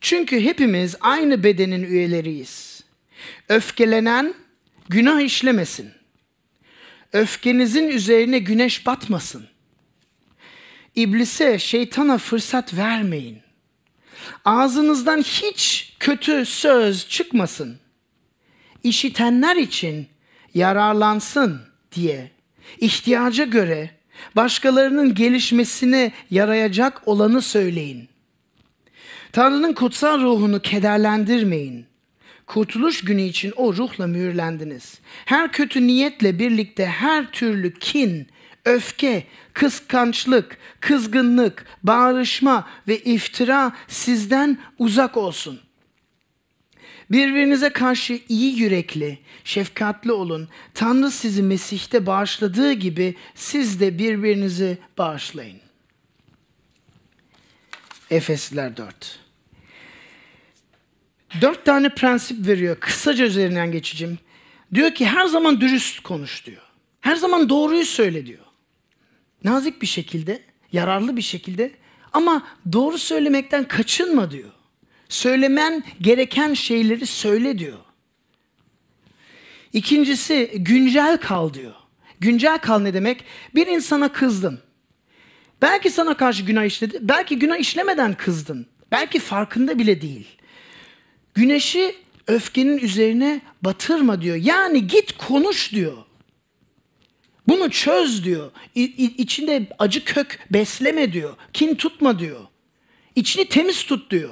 Çünkü hepimiz aynı bedenin üyeleriyiz. Öfkelenen günah işlemesin. Öfkenizin üzerine güneş batmasın. İblise, şeytana fırsat vermeyin. Ağzınızdan hiç kötü söz çıkmasın. İşitenler için yararlansın diye ihtiyaca göre başkalarının gelişmesine yarayacak olanı söyleyin. Tanrı'nın kutsal ruhunu kederlendirmeyin. Kurtuluş günü için o ruhla mühürlendiniz. Her kötü niyetle birlikte her türlü kin, öfke, kıskançlık, kızgınlık, bağırışma ve iftira sizden uzak olsun. Birbirinize karşı iyi yürekli, şefkatli olun. Tanrı sizi Mesih'te bağışladığı gibi siz de birbirinizi bağışlayın. Efesliler 4. Dört tane prensip veriyor. Kısaca üzerinden geçeceğim. Diyor ki her zaman dürüst konuş diyor. Her zaman doğruyu söyle diyor. Nazik bir şekilde, yararlı bir şekilde ama doğru söylemekten kaçınma diyor. Söylemen gereken şeyleri söyle diyor. İkincisi güncel kal diyor. Güncel kal ne demek? Bir insana kızdın. Belki sana karşı günah işledi. Belki günah işlemeden kızdın. Belki farkında bile değil. Güneşi öfkenin üzerine batırma diyor. Yani git konuş diyor. Bunu çöz diyor. İ, içinde acı kök besleme diyor. Kin tutma diyor. İçini temiz tut diyor.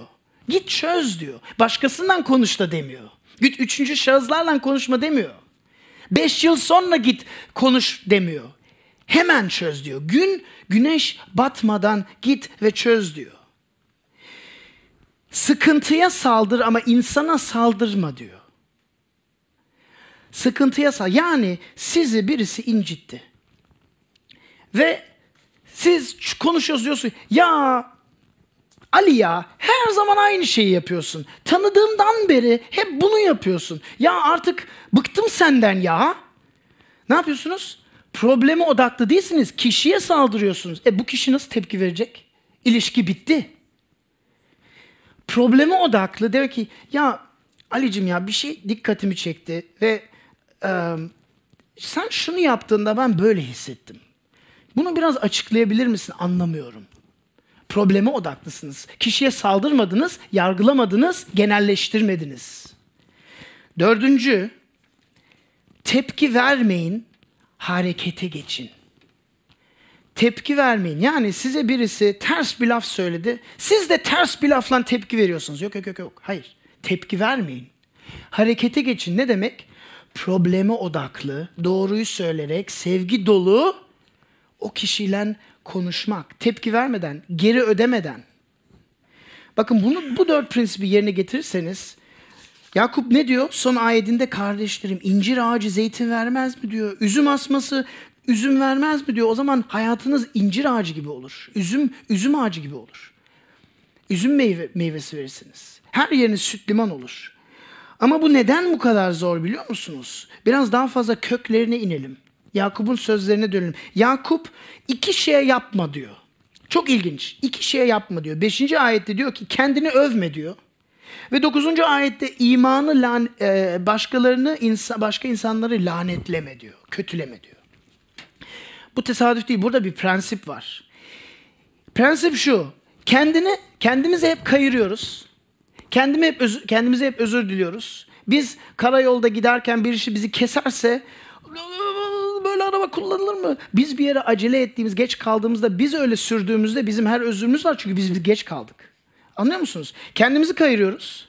Git çöz diyor. Başkasından konuş da demiyor. Git üçüncü şahıslarla konuşma demiyor. Beş yıl sonra git konuş demiyor. Hemen çöz diyor. Gün güneş batmadan git ve çöz diyor. Sıkıntıya saldır ama insana saldırma diyor. Sıkıntıya sal. Yani sizi birisi incitti. Ve siz konuşuyorsunuz diyorsun. Ya Ali ya her zaman aynı şeyi yapıyorsun. Tanıdığımdan beri hep bunu yapıyorsun. Ya artık bıktım senden ya. Ne yapıyorsunuz? Probleme odaklı değilsiniz. Kişiye saldırıyorsunuz. E bu kişi nasıl tepki verecek? İlişki bitti. Probleme odaklı. Diyor ki ya Ali'cim ya bir şey dikkatimi çekti ve e, sen şunu yaptığında ben böyle hissettim. Bunu biraz açıklayabilir misin? Anlamıyorum. Probleme odaklısınız. Kişiye saldırmadınız, yargılamadınız, genelleştirmediniz. Dördüncü, tepki vermeyin, harekete geçin. Tepki vermeyin. Yani size birisi ters bir laf söyledi. Siz de ters bir lafla tepki veriyorsunuz. Yok yok yok yok. Hayır. Tepki vermeyin. Harekete geçin. Ne demek? Probleme odaklı, doğruyu söyleyerek, sevgi dolu o kişiyle konuşmak. Tepki vermeden, geri ödemeden. Bakın bunu bu dört prensibi yerine getirirseniz Yakup ne diyor? Son ayetinde kardeşlerim incir ağacı zeytin vermez mi diyor. Üzüm asması üzüm vermez mi diyor. O zaman hayatınız incir ağacı gibi olur. Üzüm üzüm ağacı gibi olur. Üzüm meyve, meyvesi verirsiniz. Her yeriniz süt liman olur. Ama bu neden bu kadar zor biliyor musunuz? Biraz daha fazla köklerine inelim. Yakup'un sözlerine dönelim. Yakup iki şeye yapma diyor. Çok ilginç. İki şeye yapma diyor. Beşinci ayette diyor ki kendini övme diyor. Ve dokuzuncu ayette imanı lan, e, başkalarını insa, başka insanları lanetleme diyor. Kötüleme diyor. Bu tesadüf değil. Burada bir prensip var. Prensip şu. Kendini kendimize hep kayırıyoruz. Kendimi hep özür, kendimize hep özür diliyoruz. Biz karayolda giderken bir birisi bizi keserse böyle araba kullanılır mı? Biz bir yere acele ettiğimiz, geç kaldığımızda biz öyle sürdüğümüzde bizim her özrümüz var çünkü biz geç kaldık. Anlıyor musunuz? Kendimizi kayırıyoruz.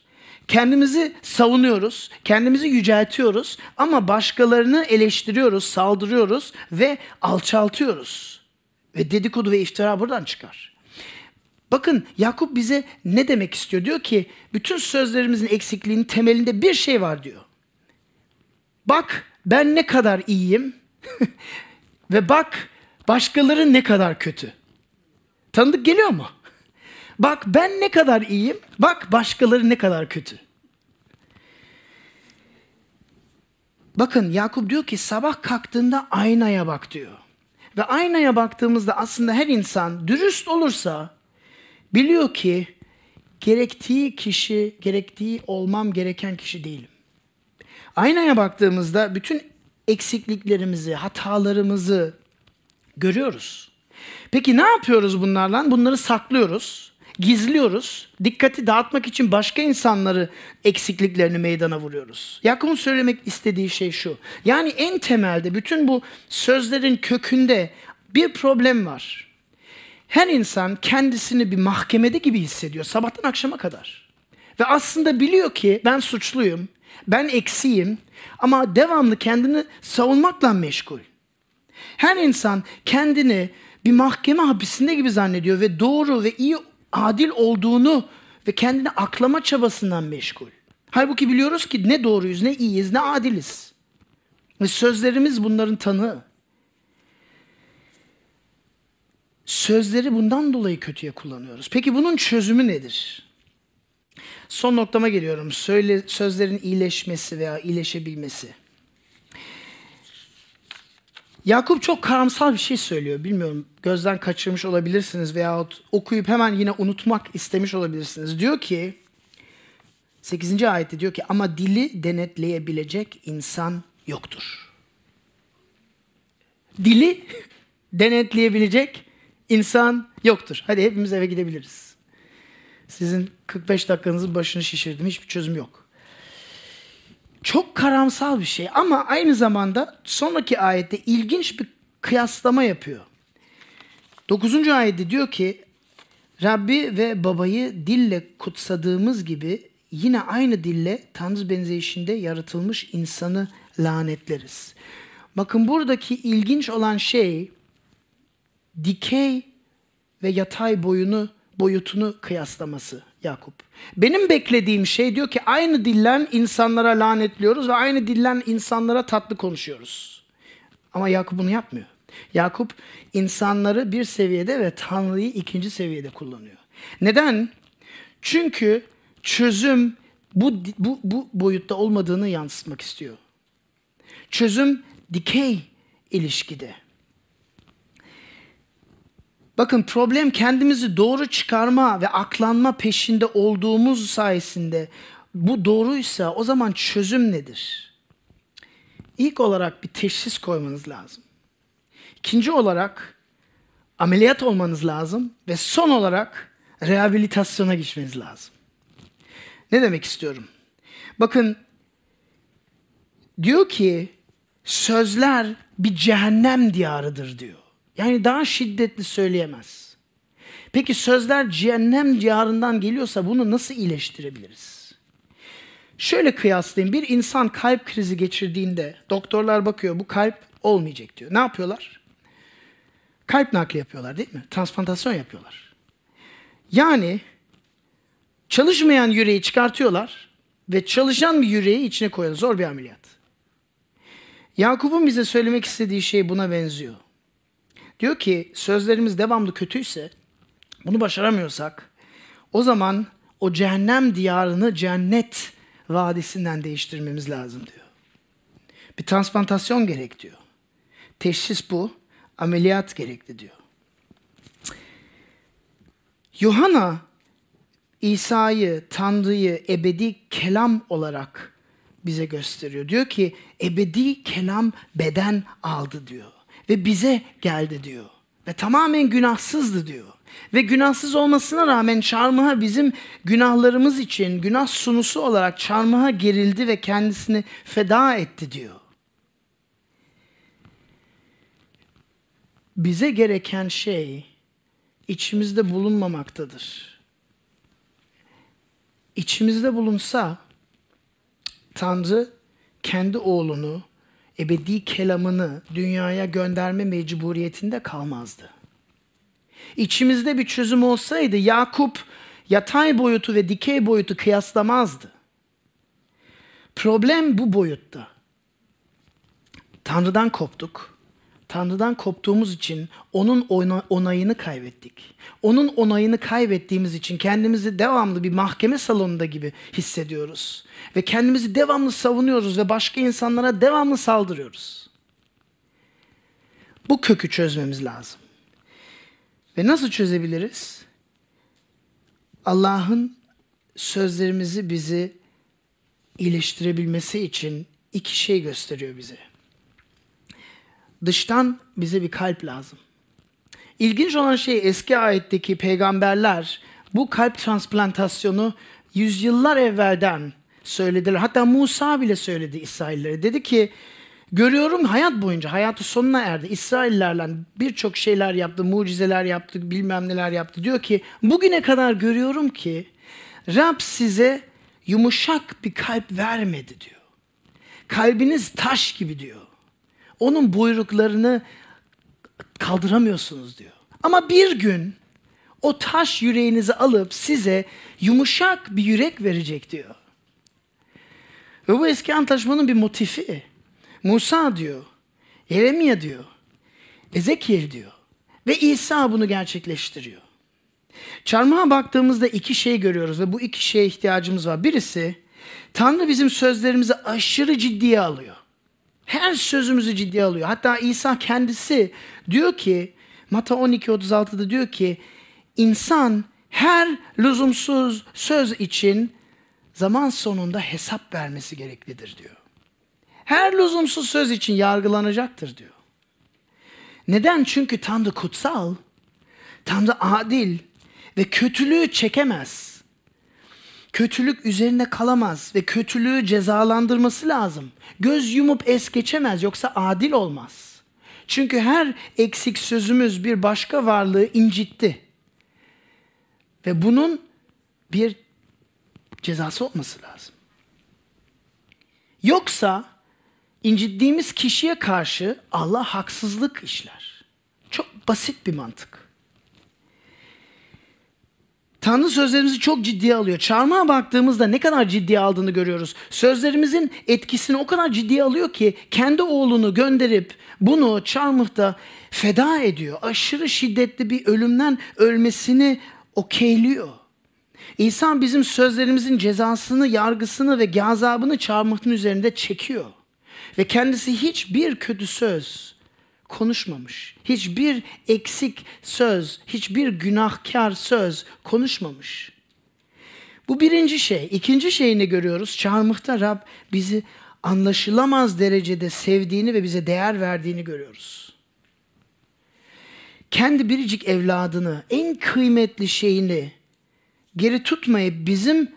Kendimizi savunuyoruz, kendimizi yüceltiyoruz ama başkalarını eleştiriyoruz, saldırıyoruz ve alçaltıyoruz. Ve dedikodu ve iftira buradan çıkar. Bakın Yakup bize ne demek istiyor? Diyor ki bütün sözlerimizin eksikliğinin temelinde bir şey var diyor. Bak ben ne kadar iyiyim [LAUGHS] ve bak başkaları ne kadar kötü. Tanıdık geliyor mu? Bak ben ne kadar iyiyim, bak başkaları ne kadar kötü. Bakın Yakup diyor ki sabah kalktığında aynaya bak diyor. Ve aynaya baktığımızda aslında her insan dürüst olursa biliyor ki gerektiği kişi, gerektiği olmam gereken kişi değilim. Aynaya baktığımızda bütün eksikliklerimizi, hatalarımızı görüyoruz. Peki ne yapıyoruz bunlarla? Bunları saklıyoruz, gizliyoruz. Dikkati dağıtmak için başka insanları eksikliklerini meydana vuruyoruz. Yakup'un söylemek istediği şey şu. Yani en temelde bütün bu sözlerin kökünde bir problem var. Her insan kendisini bir mahkemede gibi hissediyor sabahtan akşama kadar. Ve aslında biliyor ki ben suçluyum, ben eksiyim ama devamlı kendini savunmakla meşgul. Her insan kendini bir mahkeme hapisinde gibi zannediyor ve doğru ve iyi, adil olduğunu ve kendini aklama çabasından meşgul. Halbuki biliyoruz ki ne doğruyuz, ne iyiyiz, ne adiliz. Ve sözlerimiz bunların tanığı. Sözleri bundan dolayı kötüye kullanıyoruz. Peki bunun çözümü nedir? Son noktama geliyorum. Söyle, sözlerin iyileşmesi veya iyileşebilmesi. Yakup çok karamsal bir şey söylüyor. Bilmiyorum gözden kaçırmış olabilirsiniz veyahut okuyup hemen yine unutmak istemiş olabilirsiniz. Diyor ki 8. ayette diyor ki ama dili denetleyebilecek insan yoktur. Dili [LAUGHS] denetleyebilecek insan yoktur. Hadi hepimiz eve gidebiliriz. Sizin 45 dakikanızın başını şişirdim. Hiçbir çözüm yok. Çok karamsal bir şey ama aynı zamanda sonraki ayette ilginç bir kıyaslama yapıyor. 9. ayette diyor ki Rabbi ve babayı dille kutsadığımız gibi yine aynı dille Tanrı benzeyişinde yaratılmış insanı lanetleriz. Bakın buradaki ilginç olan şey dikey ve yatay boyunu boyutunu kıyaslaması Yakup. Benim beklediğim şey diyor ki aynı dillen insanlara lanetliyoruz ve aynı dillen insanlara tatlı konuşuyoruz. Ama Yakup bunu yapmıyor. Yakup insanları bir seviyede ve Tanrı'yı ikinci seviyede kullanıyor. Neden? Çünkü çözüm bu, bu, bu boyutta olmadığını yansıtmak istiyor. Çözüm dikey ilişkide. Bakın problem kendimizi doğru çıkarma ve aklanma peşinde olduğumuz sayesinde bu doğruysa o zaman çözüm nedir? İlk olarak bir teşhis koymanız lazım. İkinci olarak ameliyat olmanız lazım ve son olarak rehabilitasyona geçmeniz lazım. Ne demek istiyorum? Bakın diyor ki sözler bir cehennem diyarıdır diyor. Yani daha şiddetli söyleyemez. Peki sözler cehennem diyarından geliyorsa bunu nasıl iyileştirebiliriz? Şöyle kıyaslayayım. Bir insan kalp krizi geçirdiğinde doktorlar bakıyor bu kalp olmayacak diyor. Ne yapıyorlar? Kalp nakli yapıyorlar değil mi? Transplantasyon yapıyorlar. Yani çalışmayan yüreği çıkartıyorlar. ve çalışan bir yüreği içine koyalım. Zor bir ameliyat. Yakup'un bize söylemek istediği şey buna benziyor. Diyor ki sözlerimiz devamlı kötüyse, bunu başaramıyorsak, o zaman o cehennem diyarını cennet vadisinden değiştirmemiz lazım diyor. Bir transplantasyon gerek diyor. Teşhis bu, ameliyat gerekli diyor. Yohana İsa'yı, Tanrı'yı ebedi kelam olarak bize gösteriyor. Diyor ki ebedi kelam beden aldı diyor. Ve bize geldi diyor. Ve tamamen günahsızdı diyor. Ve günahsız olmasına rağmen çarmıha bizim günahlarımız için günah sunusu olarak çarmıha gerildi ve kendisini feda etti diyor. Bize gereken şey içimizde bulunmamaktadır. İçimizde bulunsa Tanrı kendi oğlunu, ebedi kelamını dünyaya gönderme mecburiyetinde kalmazdı. İçimizde bir çözüm olsaydı Yakup yatay boyutu ve dikey boyutu kıyaslamazdı. Problem bu boyutta. Tanrı'dan koptuk. Tanrı'dan koptuğumuz için onun onayını kaybettik. Onun onayını kaybettiğimiz için kendimizi devamlı bir mahkeme salonunda gibi hissediyoruz. Ve kendimizi devamlı savunuyoruz ve başka insanlara devamlı saldırıyoruz. Bu kökü çözmemiz lazım. Ve nasıl çözebiliriz? Allah'ın sözlerimizi bizi iyileştirebilmesi için iki şey gösteriyor bize. Dıştan bize bir kalp lazım. İlginç olan şey eski ayetteki peygamberler bu kalp transplantasyonu yüzyıllar evvelden söylediler. Hatta Musa bile söyledi İsraillere. Dedi ki görüyorum hayat boyunca hayatı sonuna erdi. İsraillerle birçok şeyler yaptı, mucizeler yaptı, bilmem neler yaptı. Diyor ki bugüne kadar görüyorum ki Rab size yumuşak bir kalp vermedi diyor. Kalbiniz taş gibi diyor. Onun buyruklarını kaldıramıyorsunuz diyor. Ama bir gün o taş yüreğinizi alıp size yumuşak bir yürek verecek diyor. Ve bu eski antlaşmanın bir motifi. Musa diyor, Yeremia diyor, Ezekiel diyor ve İsa bunu gerçekleştiriyor. Çarmıha baktığımızda iki şey görüyoruz ve bu iki şeye ihtiyacımız var. Birisi Tanrı bizim sözlerimizi aşırı ciddiye alıyor. Her sözümüzü ciddiye alıyor. Hatta İsa kendisi diyor ki Mata 12.36'da diyor ki insan her lüzumsuz söz için zaman sonunda hesap vermesi gereklidir diyor. Her lüzumsuz söz için yargılanacaktır diyor. Neden? Çünkü Tanrı kutsal, Tanrı adil ve kötülüğü çekemez. Kötülük üzerinde kalamaz ve kötülüğü cezalandırması lazım. Göz yumup es geçemez yoksa adil olmaz. Çünkü her eksik sözümüz bir başka varlığı incitti. Ve bunun bir cezası olması lazım. Yoksa incittiğimiz kişiye karşı Allah haksızlık işler. Çok basit bir mantık. Tanrı sözlerimizi çok ciddiye alıyor. Çarmıha baktığımızda ne kadar ciddiye aldığını görüyoruz. Sözlerimizin etkisini o kadar ciddiye alıyor ki kendi oğlunu gönderip bunu çarmıhta feda ediyor. Aşırı şiddetli bir ölümden ölmesini okeyliyor. İnsan bizim sözlerimizin cezasını, yargısını ve gazabını çarmıhtın üzerinde çekiyor. Ve kendisi hiçbir kötü söz konuşmamış. Hiçbir eksik söz, hiçbir günahkar söz konuşmamış. Bu birinci şey. İkinci şey ne görüyoruz? Çarmıhta Rab bizi anlaşılamaz derecede sevdiğini ve bize değer verdiğini görüyoruz. Kendi biricik evladını, en kıymetli şeyini geri tutmayıp bizim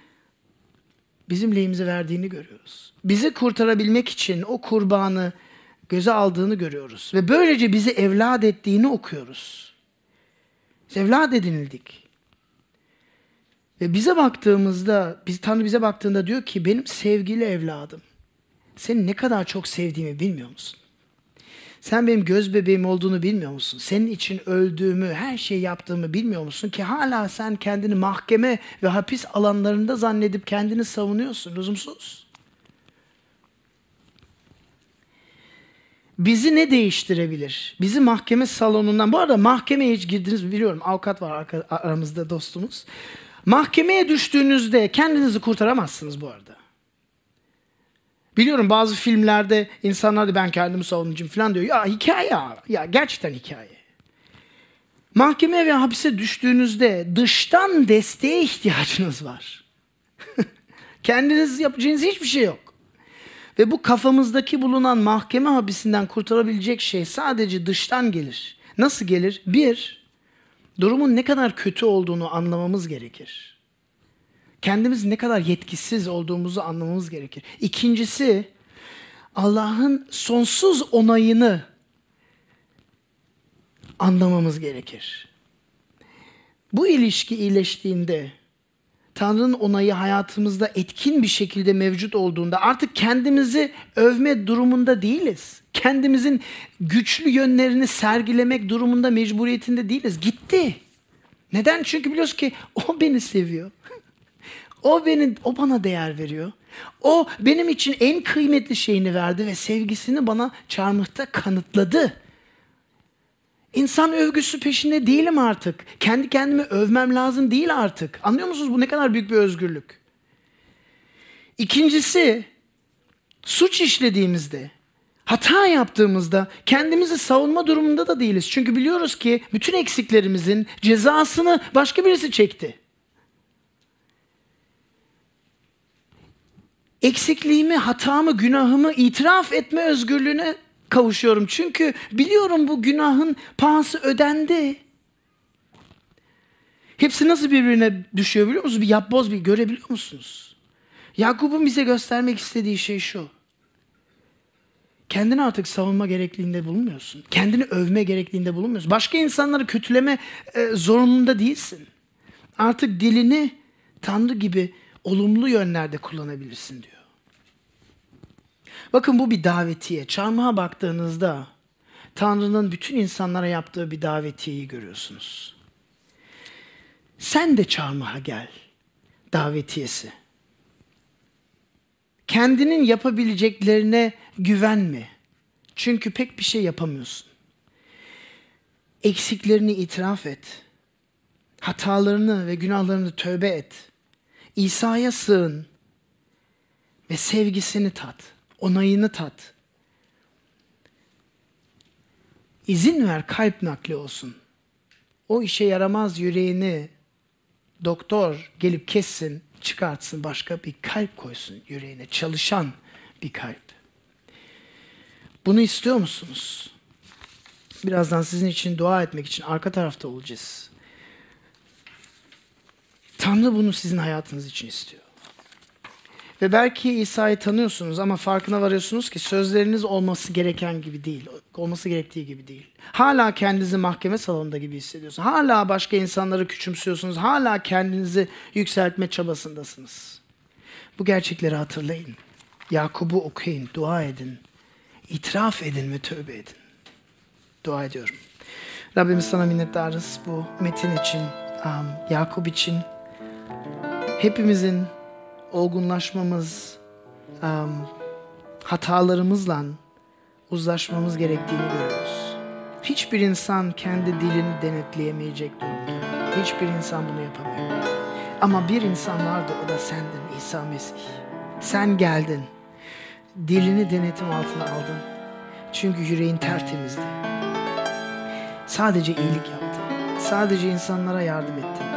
bizim lehimize verdiğini görüyoruz. Bizi kurtarabilmek için o kurbanı göze aldığını görüyoruz. Ve böylece bizi evlat ettiğini okuyoruz. Biz evlat edinildik. Ve bize baktığımızda, biz, Tanrı bize baktığında diyor ki benim sevgili evladım. Seni ne kadar çok sevdiğimi bilmiyor musun? Sen benim göz bebeğim olduğunu bilmiyor musun? Senin için öldüğümü, her şeyi yaptığımı bilmiyor musun ki hala sen kendini mahkeme ve hapis alanlarında zannedip kendini savunuyorsun. Lüzumsuz. Bizi ne değiştirebilir? Bizi mahkeme salonundan, bu arada mahkemeye hiç girdiniz mi biliyorum. Avukat var aramızda dostumuz. Mahkemeye düştüğünüzde kendinizi kurtaramazsınız bu arada. Biliyorum bazı filmlerde insanlar da ben kendimi savunacağım falan diyor. Ya hikaye. Ya gerçekten hikaye. Mahkemeye ve hapise düştüğünüzde dıştan desteğe ihtiyacınız var. [LAUGHS] Kendiniz yapacağınız hiçbir şey yok. Ve bu kafamızdaki bulunan mahkeme hapisinden kurtarabilecek şey sadece dıştan gelir. Nasıl gelir? Bir, durumun ne kadar kötü olduğunu anlamamız gerekir kendimiz ne kadar yetkisiz olduğumuzu anlamamız gerekir. İkincisi Allah'ın sonsuz onayını anlamamız gerekir. Bu ilişki iyileştiğinde Tanrı'nın onayı hayatımızda etkin bir şekilde mevcut olduğunda artık kendimizi övme durumunda değiliz. Kendimizin güçlü yönlerini sergilemek durumunda mecburiyetinde değiliz. Gitti. Neden? Çünkü biliyoruz ki [LAUGHS] o beni seviyor. [LAUGHS] O beni, o bana değer veriyor. O benim için en kıymetli şeyini verdi ve sevgisini bana çarmıhta kanıtladı. İnsan övgüsü peşinde değilim artık. Kendi kendimi övmem lazım değil artık. Anlıyor musunuz bu ne kadar büyük bir özgürlük? İkincisi, suç işlediğimizde, hata yaptığımızda kendimizi savunma durumunda da değiliz. Çünkü biliyoruz ki bütün eksiklerimizin cezasını başka birisi çekti. eksikliğimi, hatamı, günahımı itiraf etme özgürlüğüne kavuşuyorum. Çünkü biliyorum bu günahın pahası ödendi. Hepsi nasıl birbirine düşüyor biliyor musunuz? Bir yapboz bir görebiliyor musunuz? Yakup'un bize göstermek istediği şey şu. Kendini artık savunma gerekliliğinde bulunmuyorsun. Kendini övme gerekliliğinde bulunmuyorsun. Başka insanları kötüleme e, zorunluluğunda değilsin. Artık dilini Tanrı gibi olumlu yönlerde kullanabilirsin diyor. Bakın bu bir davetiye. Çarmıha baktığınızda Tanrı'nın bütün insanlara yaptığı bir davetiyeyi görüyorsunuz. Sen de çarmıha gel davetiyesi. Kendinin yapabileceklerine güvenme. Çünkü pek bir şey yapamıyorsun. Eksiklerini itiraf et. Hatalarını ve günahlarını tövbe et. İsa'ya sığın ve sevgisini tat, onayını tat. İzin ver kalp nakli olsun. O işe yaramaz yüreğini doktor gelip kessin, çıkartsın, başka bir kalp koysun yüreğine. Çalışan bir kalp. Bunu istiyor musunuz? Birazdan sizin için dua etmek için arka tarafta olacağız. Tanrı bunu sizin hayatınız için istiyor. Ve belki İsa'yı tanıyorsunuz ama farkına varıyorsunuz ki sözleriniz olması gereken gibi değil. Olması gerektiği gibi değil. Hala kendinizi mahkeme salonunda gibi hissediyorsunuz. Hala başka insanları küçümsüyorsunuz. Hala kendinizi yükseltme çabasındasınız. Bu gerçekleri hatırlayın. Yakup'u okuyun, dua edin. İtiraf edin ve tövbe edin. Dua ediyorum. Rabbimiz sana minnettarız bu metin için, Yakup için, hepimizin olgunlaşmamız, um, hatalarımızla uzlaşmamız gerektiğini görüyoruz. Hiçbir insan kendi dilini denetleyemeyecek durumda. Hiçbir insan bunu yapamıyor. Ama bir insan vardı o da sendin İsa Mesih. Sen geldin. Dilini denetim altına aldın. Çünkü yüreğin tertemizdi. Sadece iyilik yaptın. Sadece insanlara yardım ettin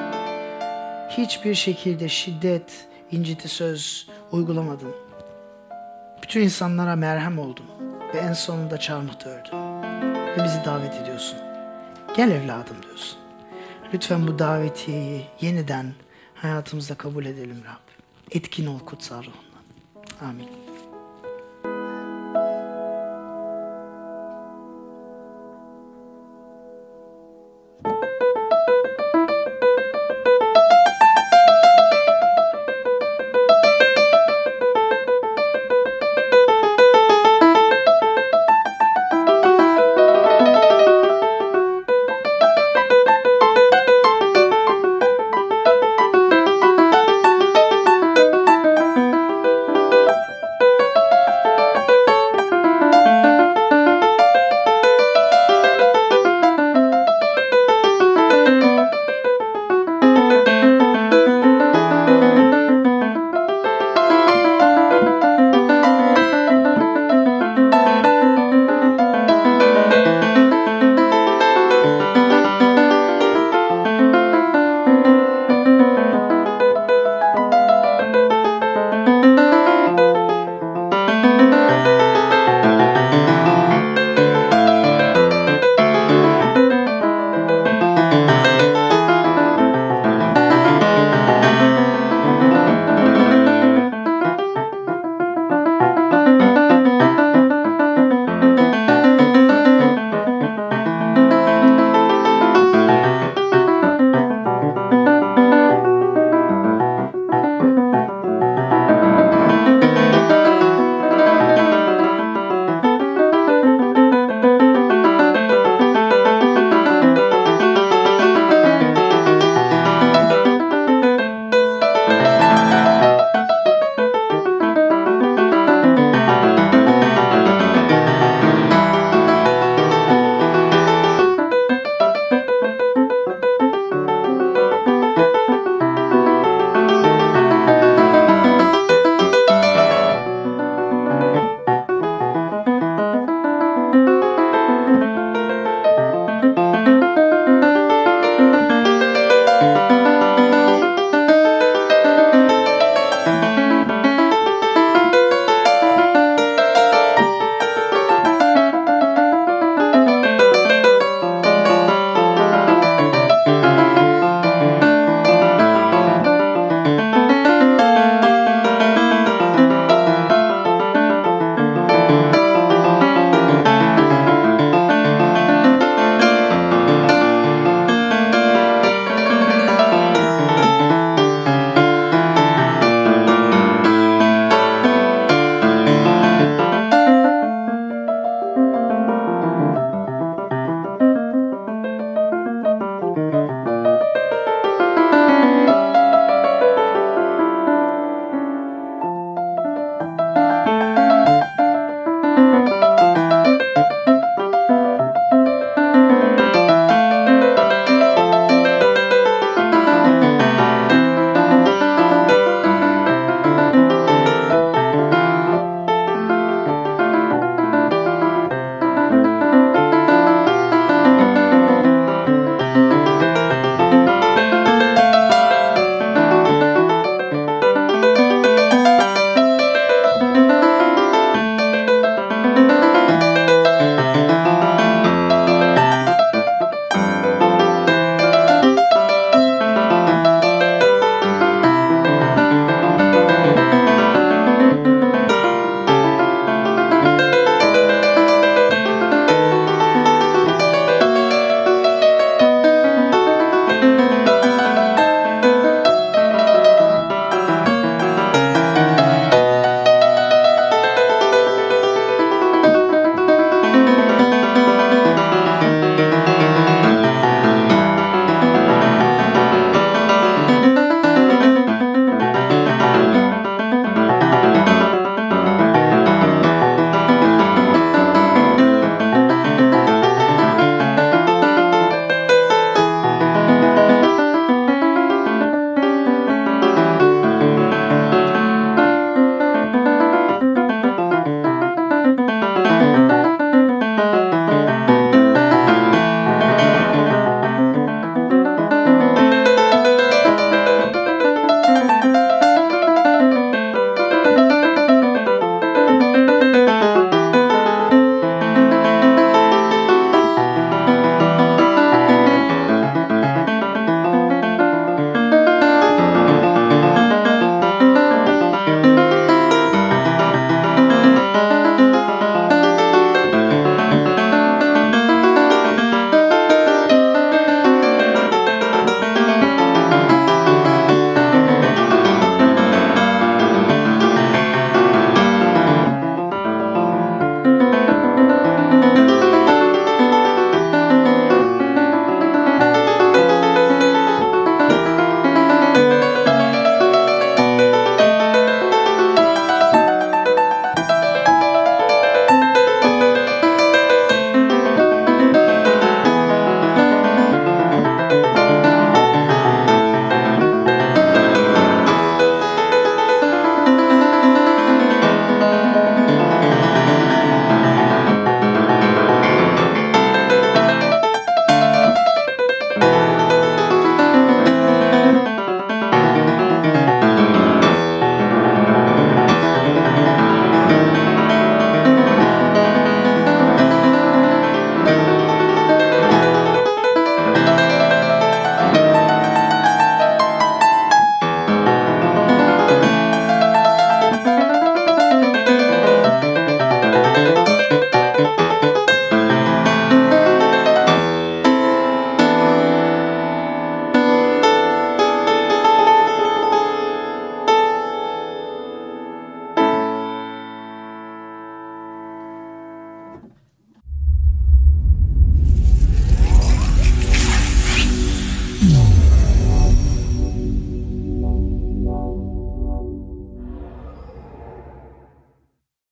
hiçbir şekilde şiddet, inciti söz uygulamadın. Bütün insanlara merhem oldun ve en sonunda çarmıhta öldün. Ve bizi davet ediyorsun. Gel evladım diyorsun. Lütfen bu davetiyeyi yeniden hayatımızda kabul edelim Rab. Etkin ol kutsal ruhundan. Amin.